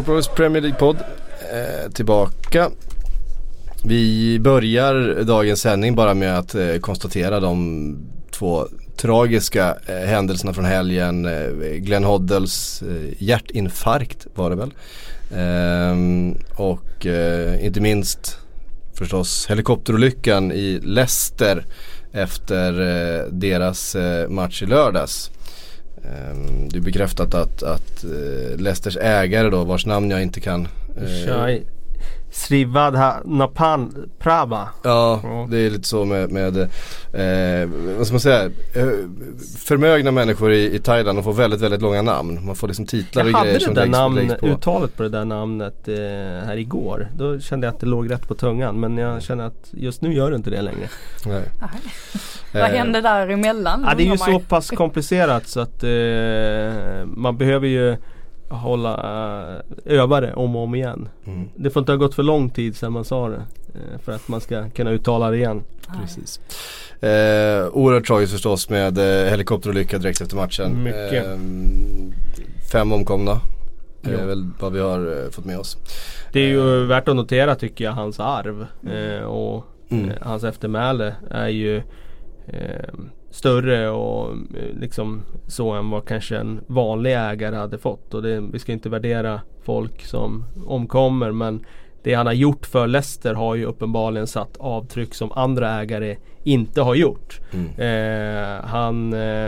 Sportbladets Premier League-podd eh, tillbaka. Vi börjar dagens sändning bara med att eh, konstatera de två tragiska eh, händelserna från helgen. Eh, Glenn Hoddles eh, hjärtinfarkt var det väl. Ehm, och eh, inte minst förstås helikopterolyckan i Leicester efter eh, deras eh, match i lördags. Ehm, det är bekräftat att, att eh, Leicesters ägare då vars namn jag inte kan eh, Shai. Srivadha Napan Prava. Ja, det är lite så med, med eh, vad ska man säga, eh, förmögna människor i, i Thailand de får väldigt, väldigt långa namn. Man får liksom titlar och grejer som läggs, namn, läggs på. uttalet på det där namnet eh, här igår. Då kände jag att det låg rätt på tungan. Men jag känner att just nu gör det inte det längre. Nej. Vad hände där emellan? Ja, det är ju så pass komplicerat så att eh, man behöver ju hålla, uh, öva det om och om igen. Mm. Det får inte ha gått för lång tid sedan man sa det. Uh, för att man ska kunna uttala det igen. Precis. Eh, oerhört tragiskt förstås med eh, helikopterolycka direkt efter matchen. Mycket. Eh, fem omkomna. Det är väl vad vi har eh, fått med oss. Det är ju värt att notera tycker jag hans arv. Och mm. hans eftermäle är ju större och eh, liksom så än vad kanske en vanlig ägare hade fått. Och det, vi ska inte värdera folk som omkommer men det han har gjort för Leicester har ju uppenbarligen satt avtryck som andra ägare inte har gjort. Mm. Eh, han, eh,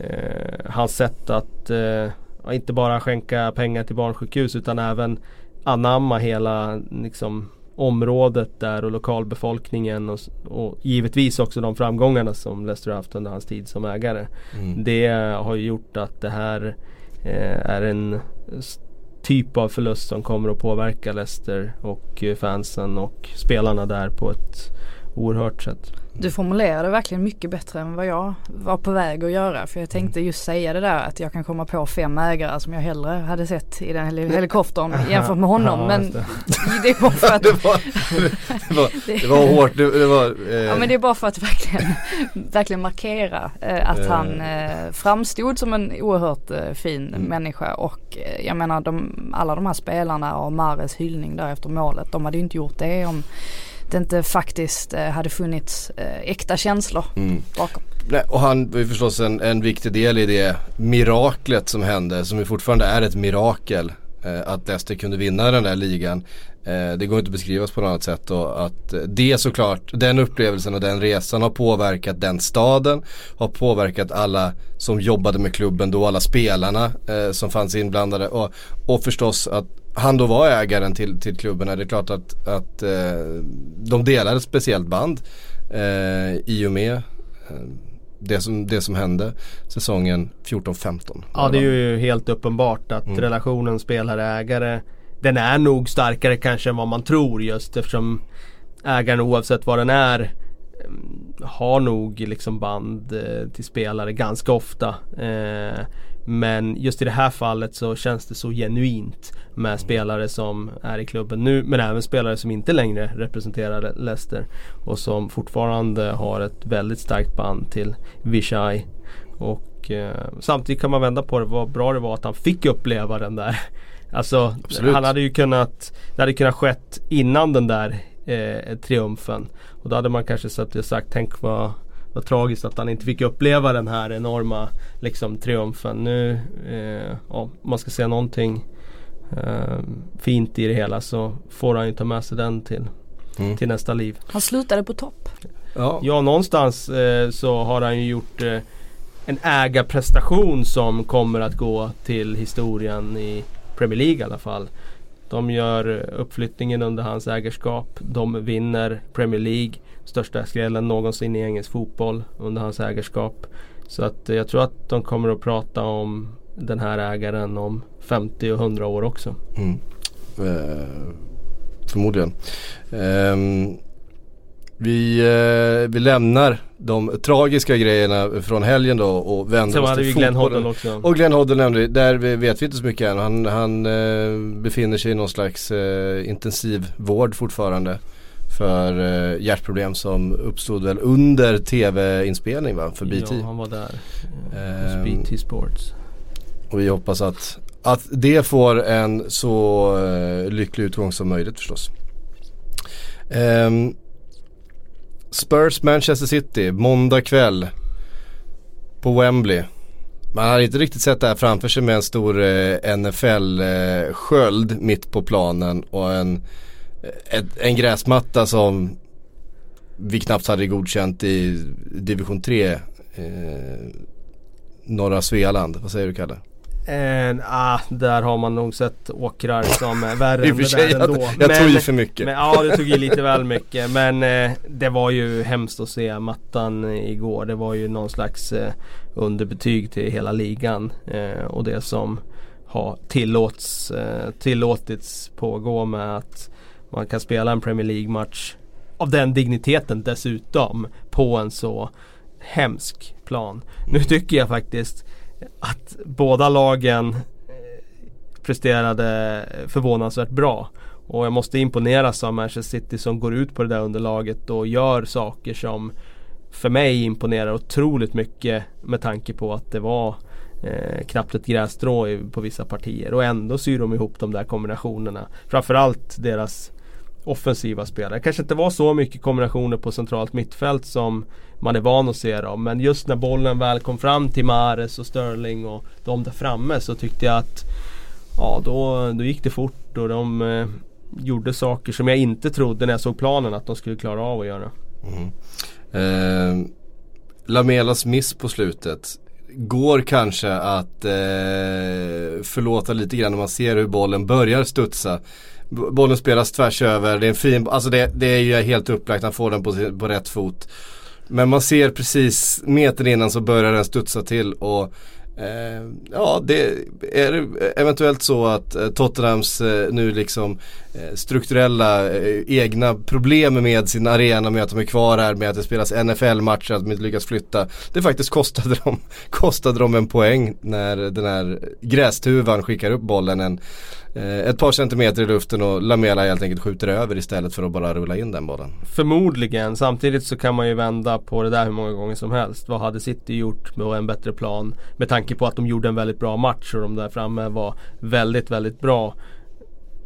eh hans sätt att eh, inte bara skänka pengar till barnsjukhus utan även anamma hela liksom, området där och lokalbefolkningen och, och givetvis också de framgångarna som Leicester haft under hans tid som ägare. Mm. Det har gjort att det här eh, är en typ av förlust som kommer att påverka Leicester och fansen och spelarna där på ett oerhört sätt. Du formulerade verkligen mycket bättre än vad jag var på väg att göra. För jag tänkte just säga det där att jag kan komma på fem ägare som jag hellre hade sett i den helikoptern jämfört med honom. Ja, men det. det. bara för att... det, var, det, var, det var hårt. Det, var, eh... Ja men det är bara för att verkligen, verkligen markera eh, att han eh, framstod som en oerhört eh, fin mm. människa. Och eh, jag menar de, alla de här spelarna och Mares hyllning där efter målet. De hade ju inte gjort det om det inte faktiskt eh, hade funnits eh, äkta känslor mm. bakom. Nej, och han var ju förstås en, en viktig del i det miraklet som hände, som ju fortfarande är ett mirakel. Eh, att Leicester kunde vinna den där ligan. Eh, det går inte att beskrivas på något annat sätt och att det såklart, den upplevelsen och den resan har påverkat den staden. Har påverkat alla som jobbade med klubben då, alla spelarna eh, som fanns inblandade och, och förstås att han då var ägaren till, till klubben. Det är klart att, att eh, de delar ett speciellt band eh, i och med eh, det, som, det som hände säsongen 14-15. Ja det är ju helt uppenbart att mm. relationen spelare-ägare den är nog starkare kanske än vad man tror just eftersom ägaren oavsett vad den är har nog liksom band eh, till spelare ganska ofta. Eh, men just i det här fallet så känns det så genuint med spelare som är i klubben nu men även spelare som inte längre representerar Leicester och som fortfarande har ett väldigt starkt band till Vishai. Och eh, samtidigt kan man vända på det, vad bra det var att han fick uppleva den där Alltså Absolut. han hade ju kunnat Det hade kunnat skett innan den där eh, triumfen. Och då hade man kanske sagt, tänk vad, vad tragiskt att han inte fick uppleva den här enorma liksom, triumfen. Nu, eh, ja, om man ska säga någonting eh, fint i det hela så får han ju ta med sig den till, mm. till nästa liv. Han slutade på topp. Ja, ja någonstans eh, så har han ju gjort eh, en ägarprestation som kommer att gå till historien i Premier League i alla fall. De gör uppflyttningen under hans ägarskap. De vinner Premier League. Största skrällen någonsin i engelsk fotboll under hans ägarskap. Så att jag tror att de kommer att prata om den här ägaren om 50 och 100 år också. Mm. Eh, förmodligen. Eh, vi, eh, vi lämnar de tragiska grejerna från helgen då och vänder oss till fotbollen. Glenn Hoddle också. Och Glenn Hoddle nämnde vi, där vet vi inte så mycket än. Han, han eh, befinner sig i någon slags eh, intensivvård fortfarande. För eh, hjärtproblem som uppstod väl under tv-inspelning va? För BT. Ja han var där. Eh, BT Sports. Och vi hoppas att att det får en så uh, lycklig utgång som möjligt förstås. Um, Spurs Manchester City, måndag kväll på Wembley. Man har inte riktigt sett det här framför sig med en stor eh, NFL-sköld eh, mitt på planen och en, eh, ett, en gräsmatta som vi knappt hade godkänt i division 3 eh, norra Svealand. Vad säger du Kalle? Eh, ah, där har man nog sett åkrar som är värre än det sig, där ändå. Jag, jag tog i för mycket. Men, ja, du tog i lite väl mycket. Men eh, det var ju hemskt att se mattan igår. Det var ju någon slags eh, underbetyg till hela ligan. Eh, och det som har tillåts, eh, tillåtits pågå med att man kan spela en Premier League-match av den digniteten dessutom på en så hemsk plan. Nu tycker jag faktiskt att båda lagen eh, presterade förvånansvärt bra. Och jag måste imponeras av Manchester City som går ut på det där underlaget och gör saker som för mig imponerar otroligt mycket med tanke på att det var eh, knappt ett grässtrå på vissa partier och ändå syr de ihop de där kombinationerna. Framförallt deras offensiva spelare. Kanske inte var så mycket kombinationer på centralt mittfält som man är van att se dem. Men just när bollen väl kom fram till Mares och Sterling och de där framme så tyckte jag att Ja då, då gick det fort och de eh, gjorde saker som jag inte trodde när jag såg planen att de skulle klara av att göra. Mm. Eh, Lamelas miss på slutet går kanske att eh, förlåta lite grann när man ser hur bollen börjar studsa. Bollen spelas tvärs över, det är en fin, alltså det, det är ju helt upplagt, han får den på, på rätt fot. Men man ser precis metern innan så börjar den studsa till och Eh, ja, det är eventuellt så att eh, Tottenhams eh, nu liksom eh, strukturella eh, egna problem med sin arena med att de är kvar här med att det spelas NFL-matcher, att de inte lyckas flytta. Det faktiskt kostade dem, kostade dem en poäng när den här grästuvan skickar upp bollen en Eh, ett par centimeter i luften och Lamela helt enkelt skjuter över istället för att bara rulla in den bollen. Förmodligen. Samtidigt så kan man ju vända på det där hur många gånger som helst. Vad hade City gjort med en bättre plan? Med tanke på att de gjorde en väldigt bra match och de där framme var väldigt, väldigt bra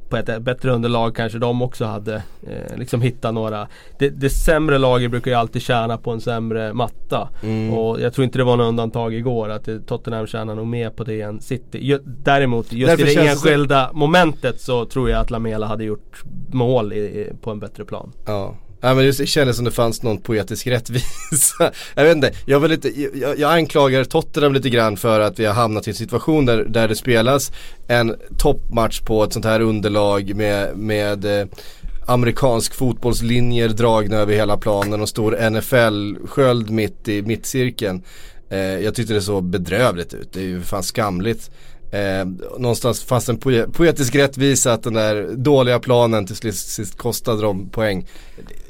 på ett bättre underlag kanske de också hade eh, liksom hittat några. Det, det sämre laget brukar ju alltid tjäna på en sämre matta. Mm. Och jag tror inte det var något undantag igår att Tottenham tjänar nog mer på det än City. Däremot just Därför i det enskilda det... momentet så tror jag att Lamela hade gjort mål i, på en bättre plan. Ja. Ja men det kändes som det fanns någon poetisk rättvisa. jag vet inte, jag, vill inte jag, jag anklagar Tottenham lite grann för att vi har hamnat i en situation där, där det spelas en toppmatch på ett sånt här underlag med, med eh, amerikansk fotbollslinjer dragna över hela planen och stor NFL-sköld mitt i mittcirkeln. Eh, jag tyckte det såg bedrövligt ut, det är ju fan skamligt. Eh, någonstans fanns en poetisk rättvisa att den där dåliga planen till sist, sist kostade dem poäng.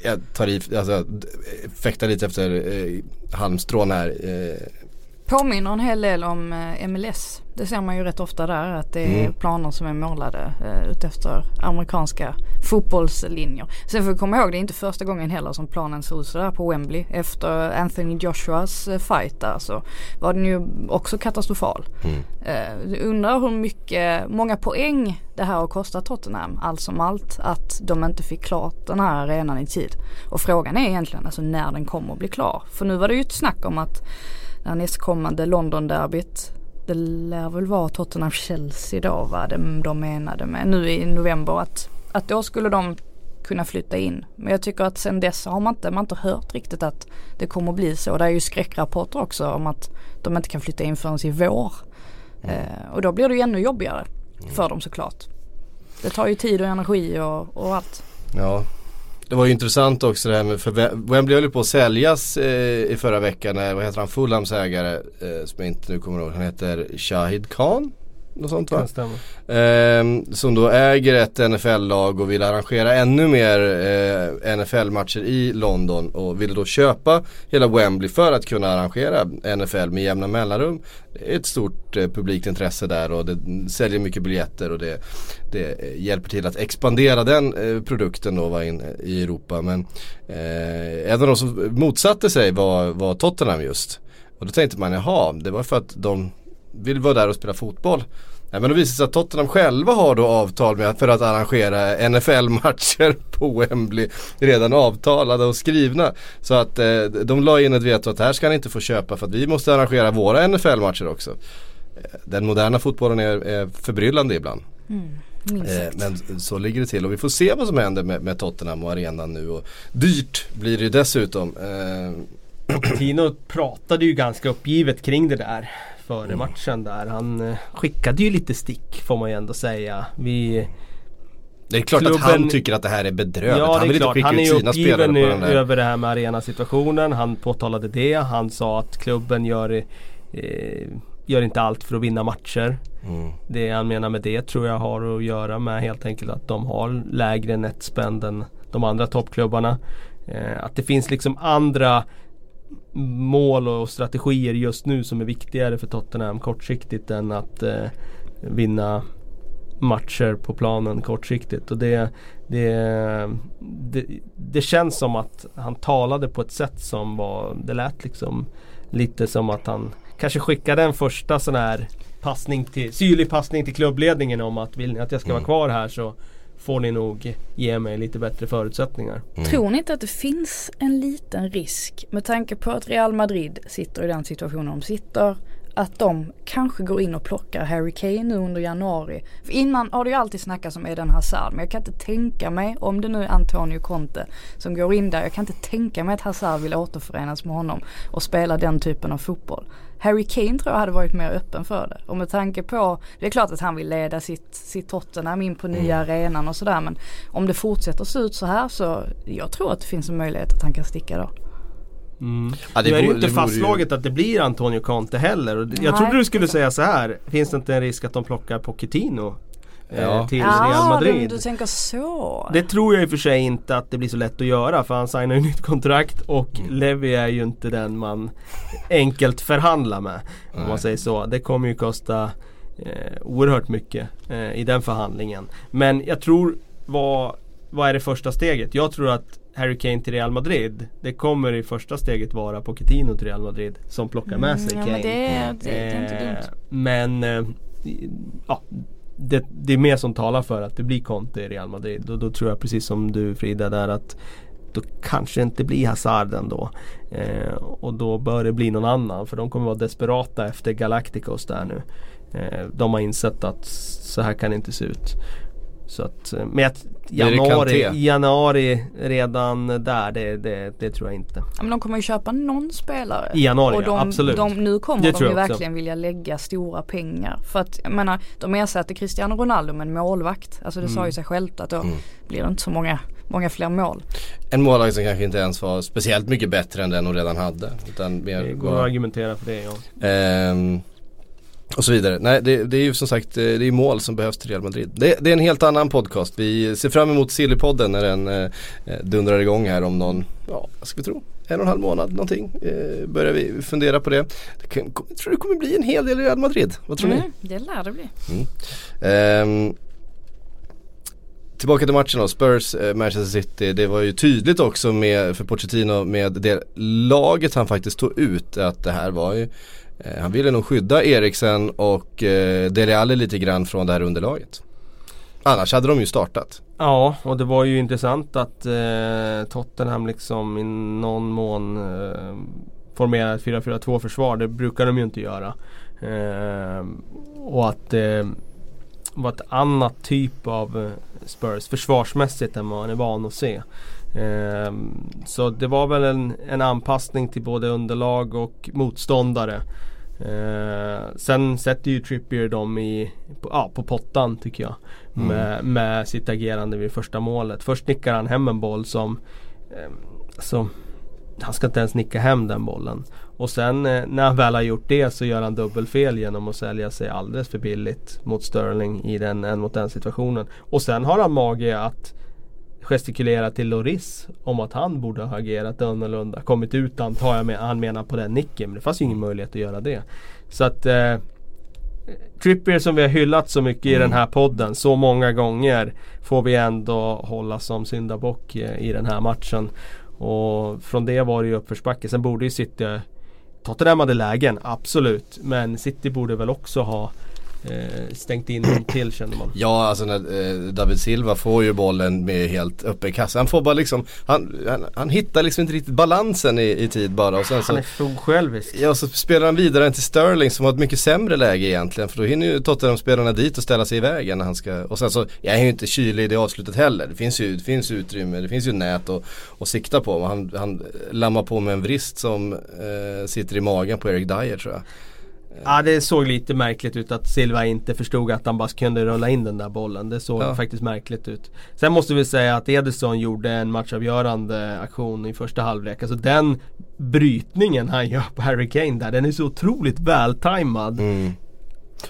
Jag tar i, alltså fäktar lite efter eh, halmstrån här. Eh. Påminner en hel del om eh, MLS det ser man ju rätt ofta där att det är mm. planer som är målade eh, utefter amerikanska fotbollslinjer. Sen får vi komma ihåg det är inte första gången heller som planen ser ut sådär på Wembley. Efter Anthony Joshuas eh, fight där så var den ju också katastrofal. Mm. Eh, undrar hur mycket, många poäng det här har kostat Tottenham allt som allt att de inte fick klart den här arenan i tid. Och frågan är egentligen alltså när den kommer att bli klar. För nu var det ju ett snack om att det här nästkommande London-derbyt det lär väl vara Tottenham-Chelsea då vad de, de menade med nu i november att, att då skulle de kunna flytta in. Men jag tycker att sen dess har man inte, man inte hört riktigt att det kommer bli så. Det är ju skräckrapporter också om att de inte kan flytta in förrän i vår. Mm. Eh, och då blir det ju ännu jobbigare mm. för dem såklart. Det tar ju tid och energi och, och allt. Ja, det var ju intressant också det här med, för Wembley höll ju på att säljas eh, i förra veckan när, vad heter han, Fulhams ägare, eh, som jag inte nu kommer ihåg, han heter Shahid Khan något sånt va? Eh, som då äger ett NFL-lag och vill arrangera ännu mer eh, NFL-matcher i London och ville då köpa hela Wembley för att kunna arrangera NFL med jämna mellanrum. Det är ett stort eh, publikt intresse där och det säljer mycket biljetter och det, det hjälper till att expandera den eh, produkten då va, in, i Europa. Men eh, en av de som motsatte sig var, var Tottenham just. Och då tänkte man, jaha, det var för att de vill vara där och spela fotboll. Nej men det visar sig att Tottenham själva har då avtal med för att arrangera NFL-matcher på Wembley. Redan avtalade och skrivna. Så att eh, de la in ett veto att det här ska ni inte få köpa för att vi måste arrangera våra NFL-matcher också. Eh, den moderna fotbollen är, är förbryllande ibland. Mm. Eh, men så ligger det till och vi får se vad som händer med, med Tottenham och arenan nu. Och dyrt blir det ju dessutom. Eh, Tino pratade ju ganska uppgivet kring det där före mm. matchen där. Han eh, skickade ju lite stick får man ju ändå säga. Vi det är klart klubben, att han tycker att det här är bedrövligt. Ja, han vill inte skicka ut sina spelare på den där. över det här med arenasituationen. Han påtalade det. Han sa att klubben gör, eh, gör inte allt för att vinna matcher. Mm. Det han menar med det tror jag har att göra med helt enkelt att de har lägre netspend än de andra toppklubbarna. Eh, att det finns liksom andra mål och strategier just nu som är viktigare för Tottenham kortsiktigt än att eh, vinna matcher på planen kortsiktigt. Och det, det, det, det, känns som att han talade på ett sätt som var, det lät liksom lite som att han kanske skickade en första sån här passning till, syrlig passning till klubbledningen om att vill ni att jag ska mm. vara kvar här så får ni nog ge mig lite bättre förutsättningar. Mm. Tror ni inte att det finns en liten risk med tanke på att Real Madrid sitter i den situationen de sitter att de kanske går in och plockar Harry Kane nu under januari. För innan har det ju alltid snackats om Eden Hazard men jag kan inte tänka mig, om det nu är Antonio Conte som går in där, jag kan inte tänka mig att Hazard vill återförenas med honom och spela den typen av fotboll. Harry Kane tror jag hade varit mer öppen för det. Och med tanke på, det är klart att han vill leda sitt, sitt Tottenham in på nya mm. arenan och sådär men om det fortsätter se ut så här så jag tror att det finns en möjlighet att han kan sticka då. Mm. Ja, det nu är det ju inte fastslaget ju... att det blir Antonio Conte heller. Och jag trodde du skulle säga så här. Finns det inte en risk att de plockar Pochettino? Eh, ja. till Real Madrid. Du, du tänker så. Det tror jag i och för sig inte att det blir så lätt att göra för han signar ju nytt kontrakt och mm. Levi är ju inte den man enkelt förhandlar med. Om man säger så. Det kommer ju kosta eh, oerhört mycket eh, i den förhandlingen. Men jag tror vad, vad är det första steget? Jag tror att Harry Kane till Real Madrid. Det kommer i första steget vara Pochettino till Real Madrid som plockar med sig mm, Kane. Ja, men det, det, det, är inte dumt. Men eh, ja, det, det, är mer som talar för att det blir Conte i Real Madrid. Och då tror jag precis som du Frida där att då kanske det inte blir Hazard ändå. Eh, och då bör det bli någon annan för de kommer vara desperata efter Galacticos där nu. Eh, de har insett att så här kan det inte se ut. Så att, eh, men januari, januari redan där, det, det, det, tror jag inte. Ja, men de kommer ju köpa någon spelare. I januari, och de, absolut. De, nu kommer det de ju verkligen vilja lägga stora pengar. För att jag menar, de ersätter Cristiano Ronaldo med en målvakt. Alltså det mm. sa ju sig självt att då mm. blir det inte så många många fler mål. En målvakt som kanske inte ens var speciellt mycket bättre än den hon redan hade. Utan mer det går att argumentera för det ja. Ehm, och så vidare. Nej det, det, är ju som sagt eh, det är mål som behövs till Real Madrid. Det, det är en helt annan podcast. Vi ser fram emot Sillypodden när den eh, eh, dundrar igång här om någon, ja vad ska vi tro, en och en halv månad någonting. Eh, börjar vi fundera på det. jag tror det kommer bli en hel del Real Madrid. Vad tror mm, ni? Det lär det bli. Mm. Eh, Tillbaka till matchen då, Spurs, eh, Manchester City. Det var ju tydligt också med, för Pochettino med det laget han faktiskt tog ut att det här var ju Eh, han ville nog skydda Eriksen och eh, Dele Alli lite grann från det här underlaget. Annars hade de ju startat. Ja, och det var ju intressant att eh, Tottenham liksom i någon mån eh, formerar ett 4-4-2 försvar. Det brukar de ju inte göra. Eh, och att det eh, var ett annat typ av eh, Spurs försvarsmässigt än vad man är van att se. Eh, så det var väl en, en anpassning till både underlag och motståndare. Eh, sen sätter ju Trippier dem i, på, ja, på pottan tycker jag. Mm. Med, med sitt agerande vid första målet. Först nickar han hem en boll som eh, så, han ska inte ens nicka hem den bollen. Och sen eh, när han väl har gjort det så gör han dubbelfel genom att sälja sig alldeles för billigt mot Sterling i den en mot en situationen. Och sen har han mage att gestikulera till Loris om att han borde ha agerat annorlunda. Kommit ut antar jag med, han menar på den nicken. Men det fanns ju ingen möjlighet att göra det. Så att eh, Trippier som vi har hyllat så mycket mm. i den här podden så många gånger får vi ändå hålla som syndabock eh, i den här matchen. Och från det var det ju uppförsbacke. Sen borde ju City Tottenham hade lägen, absolut. Men City borde väl också ha stängt in dem till känner man. Ja alltså när eh, David Silva får ju bollen med helt öppen kassa. Han får bara liksom, han, han, han hittar liksom inte riktigt balansen i, i tid bara. Och sen så, Han är för osjälvisk. Ja så spelar han vidare till Sterling som har ett mycket sämre läge egentligen. För då hinner ju Tottenham-spelarna dit och ställa sig i vägen när han ska. Och sen så, jag är ju inte kylig i det avslutet heller. Det finns ju, det finns utrymme, det finns ju nät att, att sikta på. Han, han lammar på med en vrist som eh, sitter i magen på Eric Dyer tror jag. Ja det såg lite märkligt ut att Silva inte förstod att han bara kunde rulla in den där bollen. Det såg Ja. faktiskt märkligt ut. Sen måste vi säga att Ederson gjorde en matchavgörande aktion i första halvlek. Alltså den brytningen han gör på Harry Kane där, den är så otroligt vältajmad. Mm.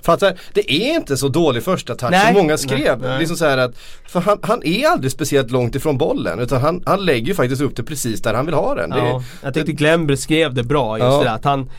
Här, det är inte så dålig första touch Nej. som många skrev. Nej, nej. Liksom så här att, för han, han är aldrig speciellt långt ifrån bollen utan han, han lägger ju faktiskt upp det precis där han vill ha den. Det Ja, jag tyckte Glenn beskrev det bra just Ja. det där, att han,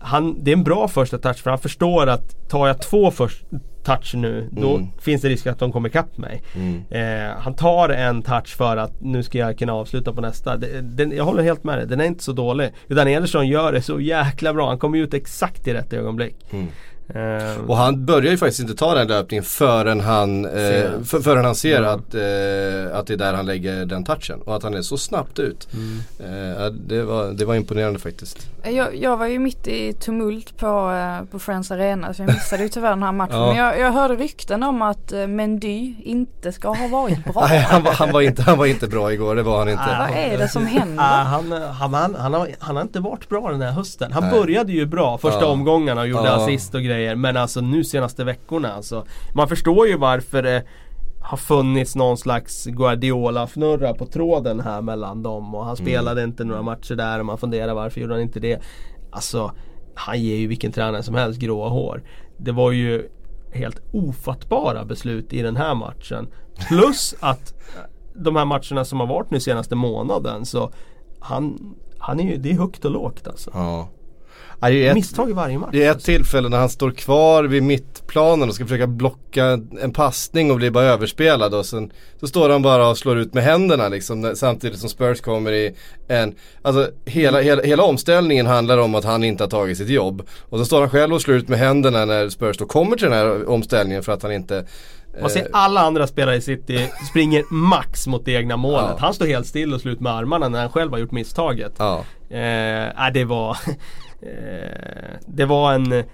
han, det är en bra första touch för han förstår att tar jag två först touch nu då Mm. finns det risk att de kommer ikapp mig. Mm. Eh, han tar en touch för att nu ska jag kunna avsluta på nästa. Det- Den, jag håller helt med dig, den är inte så dålig. Utan Ederson gör det så jäkla bra. Han kommer ut exakt i rätt ögonblick. Mm. Eh, Och han börjar ju faktiskt inte ta den löpningen förrän han, eh, Ser. för, förrän han ser Ja. att, eh, att det är där han lägger den touchen. Och att han är så snabbt ut. mm. Eh, det, var, det var imponerande faktiskt. Jag, jag var ju mitt i tumult på, eh, på Friends Arena så jag missade ju tyvärr den här matchen. Ja. Men jag, jag hörde rykten om att eh, Mendy inte ska ha varit bra. Nej, han, var, han, var inte, han var inte bra igår, det var han inte. Vad är det som händer? Han, han, han, han, har, han har inte varit bra den här hösten. Han Nej. började ju bra första Ja. omgångarna och gjorde Ja. assist och grejer. Men alltså nu senaste veckorna alltså. Man förstår ju varför det har funnits någon slags Guardiola-fnurra på tråden här mellan dem. Och han Mm. spelade inte några matcher där och man funderar varför gjorde han inte det. Alltså han ger ju vilken tränare som helst gråa hår. Det var ju helt ofattbara beslut i den här matchen. Plus att de här matcherna som har varit nu senaste månaden så han, han är ju, det är högt och lågt alltså. Ja. Ett, Misstag i varje match. det är ett alltså. tillfälle när han står kvar vid mittplanen och ska försöka blocka en passning och blir bara överspelad och sen så står han bara och slår ut med händerna liksom samtidigt som Spurs kommer i en, alltså hela, hela, hela omställningen handlar om att han inte har tagit sitt jobb. Och så står han själv och slår ut med händerna när Spurs då kommer till den här omställningen för att han inte Man ser eh, alla andra spelare i City springer max mot det egna målet. Ja. Han står helt still och slut med armarna när han själv har gjort misstaget. Ja, Eh, det var eh, Det var en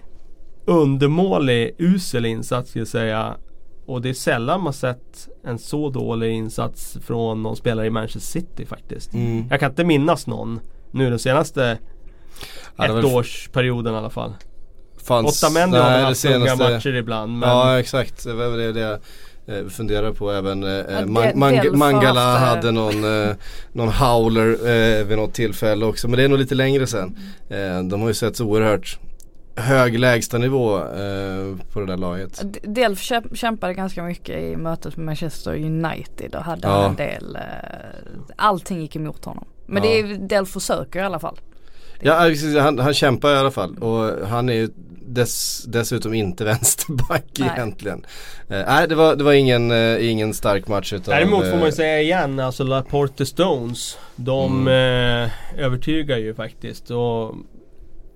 undermålig, usel insats skulle jag säga. Och det är sällan man sett en så dålig insats från någon spelare i Manchester City faktiskt. Mm. Jag kan inte minnas någon nu den senaste Ja, ettårsperioden i alla fall. fanns, Otamendi har väl haft senaste- matcher ibland. Men Ja exakt, det var det, det eh, funderar på även eh, Man, det Man, Mangala eh, hade någon, eh, någon howler eh, vid något tillfälle också men det är nog lite längre sen. Eh, de har ju sett så oerhört hög lägstanivå eh, på det där laget. Delf käm- kämpade ganska mycket i mötet med Manchester United och hade Ja. en del, eh, allting gick emot honom. Men Ja. det är, Delf försöker i alla fall. Ja han, han kämpar i alla fall och han är ju dess, dessutom inte vänsterback Nej. egentligen. Eh, Nej det var, det var ingen, eh, ingen stark match utav Däremot får man ju eh, säga igen, alltså Laporte Stones. De eh, övertygar ju faktiskt. Och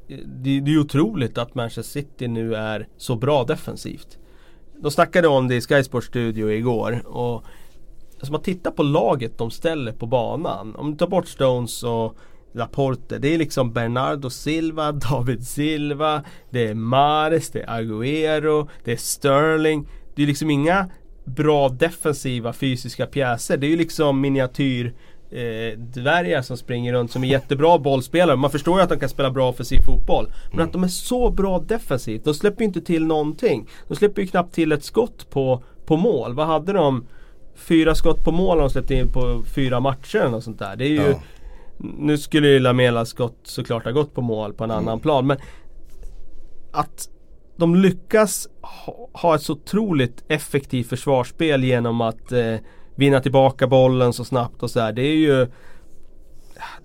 det, det är ju otroligt att Manchester City nu är så bra defensivt. De snackade om det i Sky Sports studio igår. Och alltså man tittar på laget de ställer på banan. Om du tar bort Stones och Laporte. Det är liksom Bernardo Silva, David Silva, det är Mares, det är Agüero, det är Sterling. Det är liksom inga bra defensiva fysiska pjäser. Det är ju liksom miniatyr eh, dvärgar som springer runt som är jättebra bollspelare. Man förstår ju att de kan spela bra offensiv fotboll. Men att de är så bra defensivt. De släpper ju inte till någonting. De släpper ju knappt till ett skott på, på mål. Vad hade de? Fyra skott på mål har de släppt in på fyra matcher eller något sånt där. Det är ju Ja. Nu skulle ju Lamelas skott såklart ha gått på mål på en annan plan men Att de lyckas ha, ett så otroligt effektivt försvarsspel genom att eh, vinna tillbaka bollen så snabbt och så här. Det är ju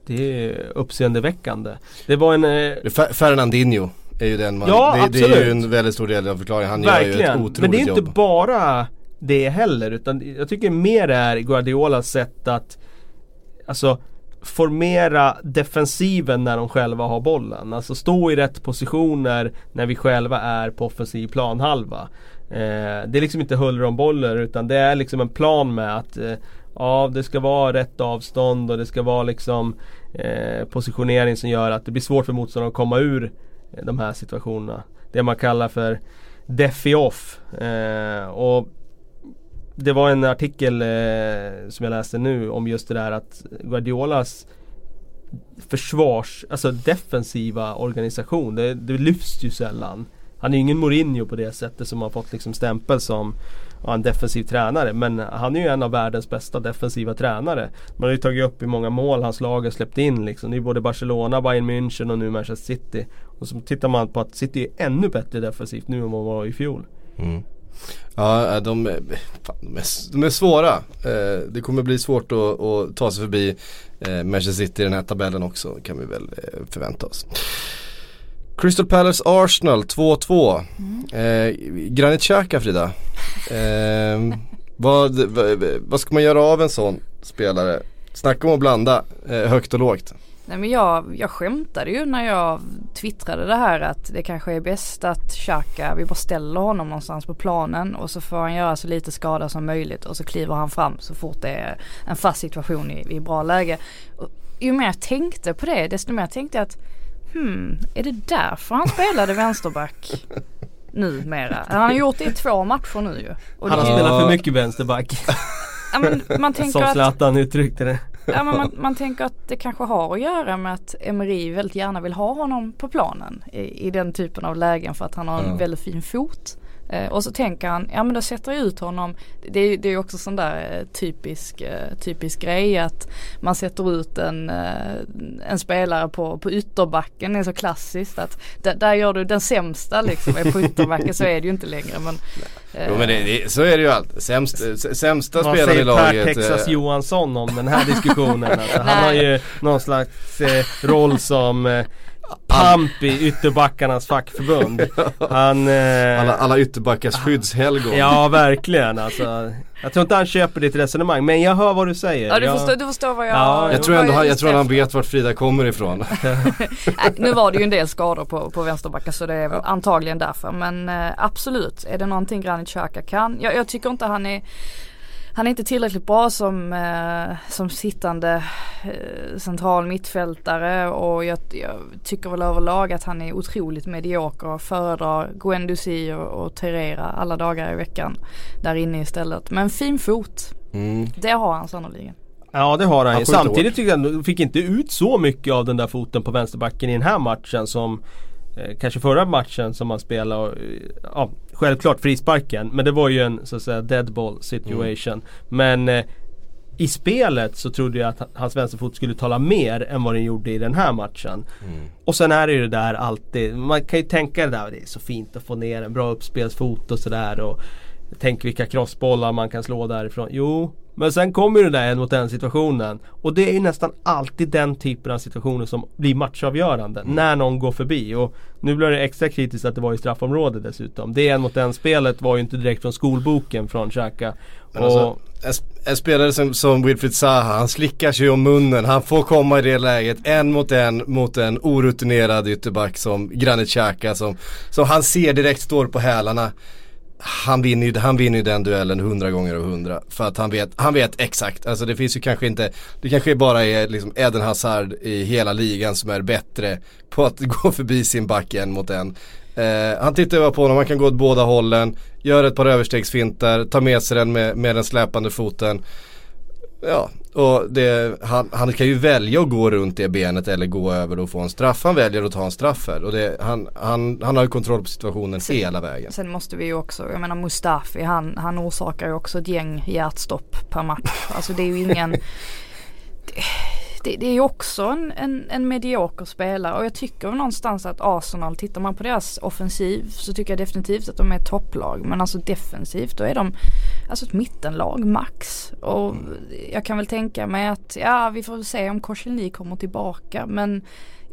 Det är uppseendeväckande. Det var en eh, Fer- Fernandinho är ju den man, Ja, det, det är ju absolut. en väldigt stor del av förklaringen. Han gör ju ett Verkligen. otroligt Men det är inte jobb. bara det heller utan jag tycker mer är Guardiolas sätt att Alltså formera defensiven när de själva har bollen. Alltså stå i rätt positioner när vi själva är på offensiv planhalva. Eh, det är liksom inte huller om boller utan det är liksom en plan med att eh, Ja det ska vara rätt avstånd och det ska vara liksom eh, positionering som gör att det blir svårt för motståndaren att komma ur eh, de här situationerna. Det man kallar för Defi off. Eh, och det var en artikel eh, som jag läste nu om just det där att Guardiolas försvars, alltså defensiva organisation, det, det lyfts ju sällan. Han är ju ingen Mourinho på det sättet som har fått liksom stämpel som ja, en defensiv tränare. Men han är ju en av världens bästa defensiva tränare. Man har ju tagit upp i många mål hans lag har släppt in liksom. Det är både Barcelona, Bayern München och nu Manchester City. Och så tittar man på att City är ännu bättre defensivt nu än vad de var i fjol. Mm. Ja, de, fan, de, är, de är svåra. Eh, det kommer bli svårt att, att ta sig förbi eh, Manchester City i den här tabellen också kan vi väl förvänta oss. Crystal Palace Arsenal 2-2. Mm. Eh, Granit Xhaka Frida. Eh, vad, vad, vad, ska man göra av en sån spelare? Snacka om att blanda eh, högt och lågt. Nej men jag, jag skämtade ju när jag twittrade det här att det kanske är bäst att Xhaka, vi bara ställer honom någonstans på planen och så får han göra så lite skada som möjligt och så kliver han fram så fort det är en fast situation i, i bra läge. Och ju mer jag tänkte på det desto mer tänkte jag att hmm, är det därför han spelade vänsterback? numera. Han har gjort det i två matcher nu ju. Och han har spelat för mycket vänsterback. ja, men man tänker Som Zlatan uttryckte det. Ja, men man, man tänker att det kanske har att göra med att Emery väldigt gärna vill ha honom på planen i, i den typen av lägen för att han har en mm. väldigt fin fot. Eh, och så tänker han, ja men då sätter jag ut honom. Det, är, det är också sån där eh, typisk, eh, typisk grej att man sätter ut en, eh, en spelare på, på ytterbacken. Det är så klassiskt att där, där gör du den sämsta liksom. Är på ytterbacken så är det ju inte längre. Men, eh, jo men det, det, så är det ju alltid. Sämst, sämsta spelaren i laget. Vad säger Texas Johansson om den här diskussionen? Alltså, han har ju någon slags roll som pamp i ytterbackarnas fackförbund. Han, eh, alla, alla ytterbackars skyddshelgon. Ja verkligen alltså. Jag tror inte han köper ditt resonemang men jag hör vad du säger. Ja du, jag, förstår, du förstår vad jag... Ja, jag, tror ändå han, jag tror han vet vart Frida kommer ifrån. nu var det ju en del skador på, på vänsterbackar så det är ja. antagligen därför. Men eh, absolut, är det någonting Granit Xhaka kan? Jag, jag tycker inte han är han är inte tillräckligt bra som, eh, som sittande eh, central mittfältare och jag, jag, tycker väl överlag att han är otroligt medioker och föredrar Guendouzi och, och Terera alla dagar i veckan där inne istället. Men fin fot, mm. det har han sannoliken. Ja det har han, han Samtidigt tycker jag han fick inte ut så mycket av den där foten på vänsterbacken i den här matchen som eh, Kanske förra matchen som han spelade. Ja, självklart frisparken. Men det var ju en så att säga deadball situation. Mm. Men eh, i spelet så trodde jag att hans vänsterfot skulle tala mer än vad den gjorde i den här matchen. Mm. Och sen är det ju det där alltid, man kan ju tänka det där, det är så fint att få ner en bra uppspelsfot och sådär. Tänk vilka crossbollar man kan slå därifrån. Jo, men sen kommer ju den där en mot en situationen. Och det är ju nästan alltid den typen av situationer som blir matchavgörande. Mm. När någon går förbi. Och nu blir det extra kritiskt att det var i straffområdet dessutom. Det en mot en spelet var ju inte direkt från skolboken från Xhaka. Alltså, en, en, spelare som, som Wilfried Zaha, han slickar sig om munnen. Han får komma i det läget en mot en mot en orutinerad ytterback som Granit Xhaka som, som han ser direkt står på hälarna han vinner, ju, han vinner ju den duellen hundra gånger av hundra. För att han vet, han vet exakt. Alltså det finns ju kanske inte, det kanske bara är liksom Eden Hazard i hela ligan som är bättre på att gå förbi sin back en mot en. Eh, han tittar bara på honom, han kan gå åt båda hållen, gör ett par överstegsfintar, tar med sig den med, med den släpande foten. Ja, och det, han, han, kan ju välja att gå runt det benet eller gå över och få en straff. Han väljer att ta en straff här och det, han, han, han har ju kontroll på situationen sen, hela vägen. Sen måste vi ju också, jag menar Mustafi han, han orsakar ju också ett gäng hjärtstopp per match. Alltså det är ju ingen det, det är ju också en, en, en medioker spelare och jag tycker någonstans att Arsenal, tittar man på deras offensiv så tycker jag definitivt att de är ett topplag. Men alltså defensivt då är de alltså ett mittenlag max. Och jag kan väl tänka mig att ja vi får väl se om Korselny kommer tillbaka men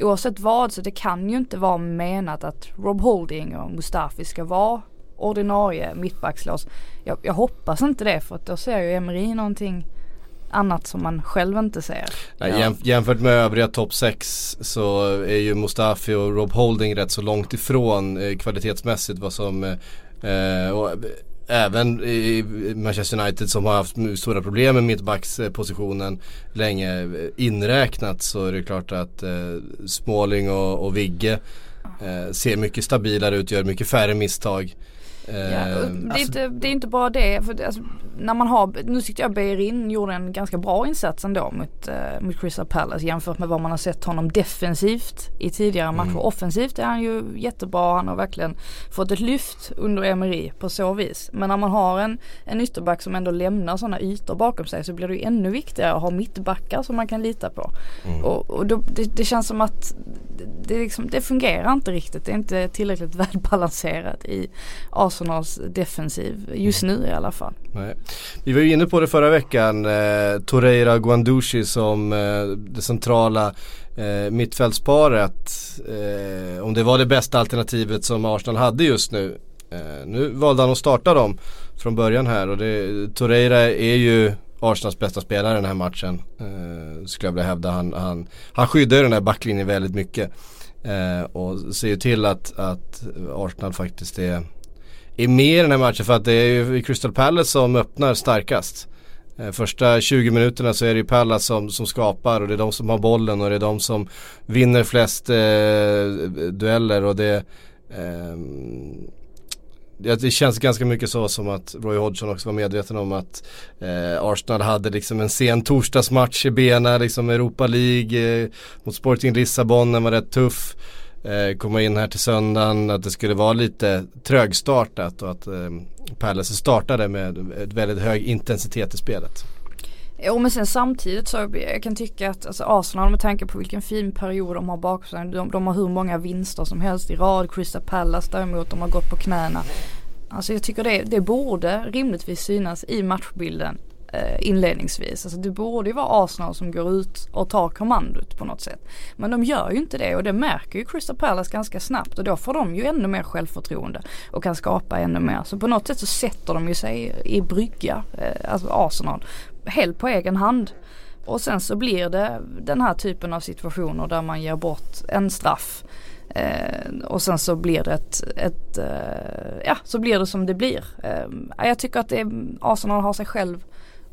oavsett vad så det kan ju inte vara menat att Rob Holding och Mustafi ska vara ordinarie mittbackslås. Jag, jag hoppas inte det för att då ser ju Emery någonting annat som man själv inte ser. Nej, jäm, jämfört med övriga topp 6 så är ju Mustafi och Rob Holding rätt så långt ifrån eh, kvalitetsmässigt vad som eh, och, Även i Manchester United som har haft stora problem med mittbackspositionen länge inräknat så är det klart att eh, Småling och, och Vigge eh, ser mycket stabilare ut, gör mycket färre misstag. Ja, det, är alltså, inte, det är inte bara det. För det, alltså, när man har, nu tyckte jag Beirin gjorde en ganska bra insats ändå mot, uh, mot Crystal Palace jämfört med vad man har sett honom defensivt i tidigare matcher. Mm. Offensivt är han ju jättebra. Han har verkligen fått ett lyft under Emery på så vis. Men när man har en, en ytterback som ändå lämnar sådana ytor bakom sig så blir det ju ännu viktigare att ha mittbackar som man kan lita på. Mm. Och, och då, det, det, känns som att det, liksom, det fungerar inte riktigt. Det är inte tillräckligt välbalanserat i Arsenals defensiv just nu i alla fall. Nej. Vi var ju inne på det förra veckan, eh, Torreira Guandushi som eh, det centrala eh, mittfältsparet. Eh, om det var det bästa alternativet som Arsenal hade just nu. Eh, nu valde han att starta dem från början här och det, Torreira är ju Arsenals bästa spelare den här matchen. Eh, skulle jag vilja hävda. Han, han, han skyddar ju den här backlinjen väldigt mycket. Eh, och ser ju till att, att Arsenal faktiskt är är med i den här matchen för att det är ju Crystal Palace som öppnar starkast. Eh, första 20 minuterna så är det ju Palace som, som skapar och det är de som har bollen och det är de som vinner flest eh, dueller och det eh, det känns ganska mycket så som att Roy Hodgson också var medveten om att eh, Arsenal hade liksom en sen torsdagsmatch i benen, liksom Europa League eh, mot Sporting Lissabon, den var rätt tuff eh, Eh, komma in här till söndagen, att det skulle vara lite trögstartat och att eh, Palace startade med väldigt hög intensitet i spelet. Jo men sen samtidigt så jag kan tycka att alltså Arsenal med tanke på vilken fin period de har bakom sig. De, de har hur många vinster som helst i rad. Crystal Palace däremot de har gått på knäna. Alltså jag tycker det, det borde rimligtvis synas i matchbilden Eh, inledningsvis. Alltså det borde ju vara Arsenal som går ut och tar kommandot på något sätt. Men de gör ju inte det och det märker ju Crystal Palace ganska snabbt och då får de ju ännu mer självförtroende och kan skapa ännu mer. Så på något sätt så sätter de ju sig i brygga, eh, alltså Arsenal, helt på egen hand. Och sen så blir det den här typen av situationer där man ger bort en straff. Eh, och sen så blir det ett, ett eh, ja så blir det som det blir. Eh, jag tycker att det, Arsenal har sig själv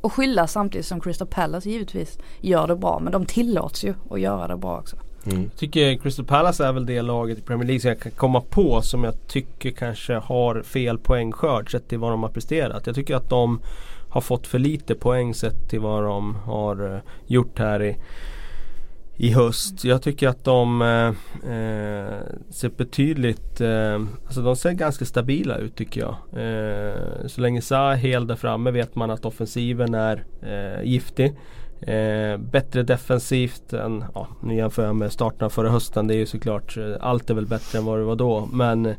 och skylla samtidigt som Crystal Palace givetvis gör det bra. Men de tillåts ju att göra det bra också. Mm. Jag tycker Crystal Palace är väl det laget i Premier League som jag kan komma på som jag tycker kanske har fel poängskörd sett till vad de har presterat. Jag tycker att de har fått för lite poäng sett till vad de har eh, gjort här i i höst. Jag tycker att de eh, eh, ser betydligt, eh, alltså de ser ganska stabila ut tycker jag. Eh, så länge Sa är hel där framme vet man att offensiven är eh, giftig. Eh, bättre defensivt än, ja nu jämför jag med starten förra hösten. Det är ju såklart, allt är väl bättre än vad det var då. Men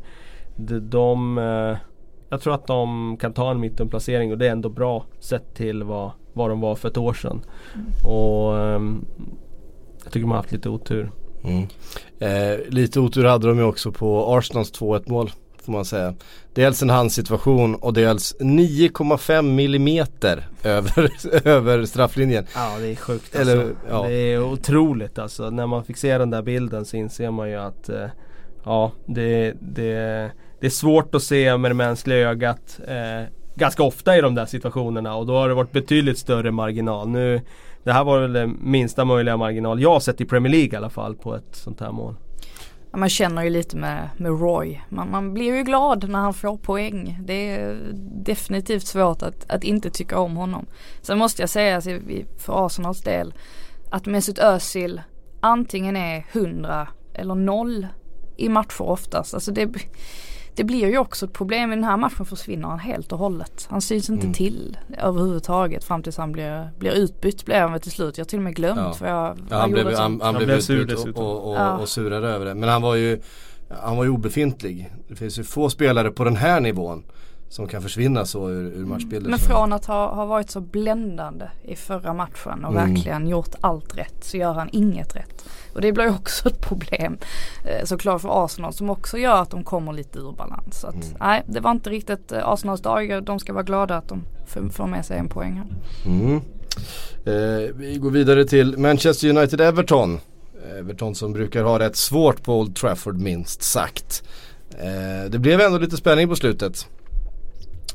de, de jag tror att de kan ta en mittenplacering och det är ändå bra sett till vad, vad de var för ett år sedan. Mm. Och ehm, jag tycker de har haft lite otur. Mm. Eh, lite otur hade de ju också på Arsenals 2-1 mål får man säga. Dels en handsituation och dels 9,5 millimeter över, över strafflinjen. Ja det är sjukt alltså. Eller, ja. Det är otroligt alltså. När man fick se den där bilden så inser man ju att eh, Ja det, det, det är svårt att se med det mänskliga ögat eh, Ganska ofta i de där situationerna och då har det varit betydligt större marginal. Nu det här var väl den minsta möjliga marginal jag har sett i Premier League i alla fall på ett sånt här mål. Ja, man känner ju lite med, med Roy. Man, man, blir ju glad när han får poäng. Det är definitivt svårt att, att inte tycka om honom. Sen måste jag säga alltså, för Arsenals del att Mesut Özil antingen är 100 eller 0 i matcher oftast. Alltså det, det blir ju också ett problem. I den här matchen försvinner han helt och hållet. Han syns inte mm. till överhuvudtaget fram tills han blir, blir utbytt blev han till slut. Jag har till och med glömt ja. för jag, ja, han, blev, han, han, blev utbytt och, och, och, ja. och surade över det. Men han var ju han var ju obefintlig. Det finns ju få spelare på den här nivån som kan försvinna så ur, ur matchbilden. Men från att ha, ha varit så bländande i förra matchen och mm. verkligen gjort allt rätt så gör han inget rätt. Och det blir också ett problem eh, såklart för Arsenal som också gör att de kommer lite ur balans. Så att, mm. nej, det var inte riktigt eh, Arsenals dag. De ska vara glada att de får med sig en poäng här. Mm. Eh, vi går vidare till Manchester United-Everton. Everton som brukar ha rätt svårt på Old Trafford minst sagt. Eh, det blev ändå lite spänning på slutet.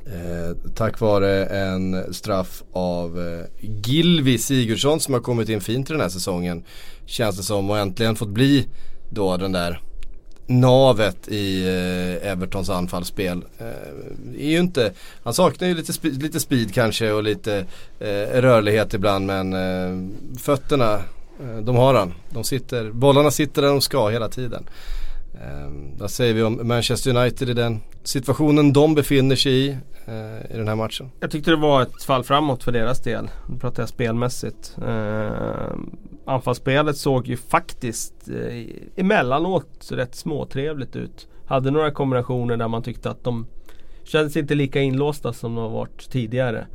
Eh, tack vare en straff av eh, Gilvi Sigurdsson som har kommit in fint i den här säsongen. Känns det som och äntligen fått bli då den där navet i eh, Evertons anfallsspel. Eh, är ju inte, han saknar ju lite, sp lite speed kanske och lite eh, rörlighet ibland men eh, fötterna, eh, de har han. De sitter, bollarna sitter där de ska hela tiden. Eh, vad säger vi om Manchester United i den situationen de befinner sig i eh, i den här matchen? Jag tyckte det var ett fall framåt för deras del. Nu pratar jag spelmässigt. Eh, anfallsspelet såg ju faktiskt eh, emellanåt rätt småtrevligt ut. Hade några kombinationer där man tyckte att de kändes inte lika inlåsta som de har varit tidigare.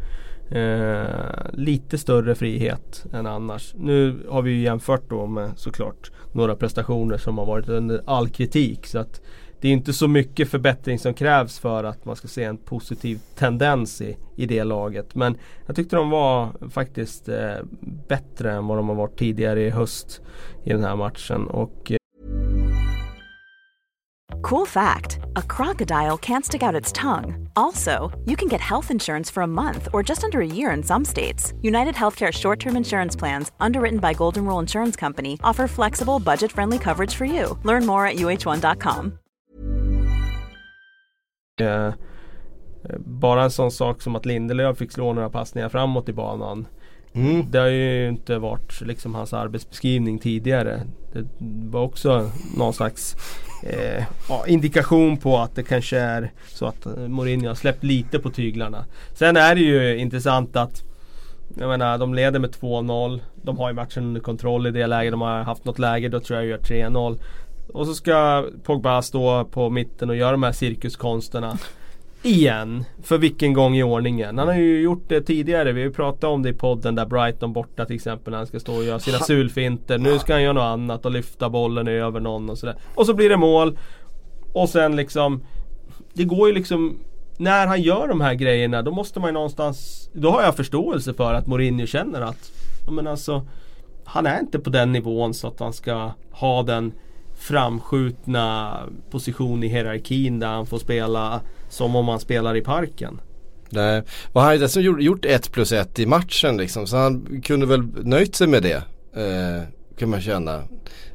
Eh, lite större frihet än annars. Nu har vi ju jämfört då med såklart några prestationer som har varit under all kritik. Så att det är inte så mycket förbättring som krävs för att man ska se en positiv tendens i, i det laget. Men jag tyckte de var faktiskt eh, bättre än vad de har varit tidigare i höst i den här matchen. Och. Cool fact a crocodile can't stick out its tongue. Also, you can get health insurance for a month or just under a year in some states. United Healthcare short term insurance plans, underwritten by Golden Rule Insurance Company, offer flexible, budget friendly coverage for you. Learn more at uh1.com. Eh, bara en sån sak som att Lindelöf fick slå några passningar framåt i banan. Mm. Det har ju inte varit liksom hans arbetsbeskrivning tidigare. Det var också någon slags eh, indikation på att det kanske är så att eh, Mourinho har släppt lite på tyglarna. Sen är det ju intressant att jag menar de leder med 2-0. De har ju matchen under kontroll i det läget. De har haft något läge, då tror jag gör 3-0. Och så ska Pogba stå på mitten och göra de här cirkuskonsterna. Igen. För vilken gång i ordningen. Han har ju gjort det tidigare. Vi har ju pratat om det i podden där Brighton borta till exempel. När han ska stå och göra sina sulfinter. Nu ska han göra något annat och lyfta bollen över någon och sådär. Och så blir det mål. Och sen liksom Det går ju liksom När han gör de här grejerna då måste man ju någonstans Då har jag förståelse för att Mourinho känner att Men alltså Han är inte på den nivån så att han ska ha den framskjutna position i hierarkin där han får spela som om han spelar i parken. Nej, och han har ju dessutom gjort ett plus ett i matchen liksom så han kunde väl nöjt sig med det. Eh, kan man känna.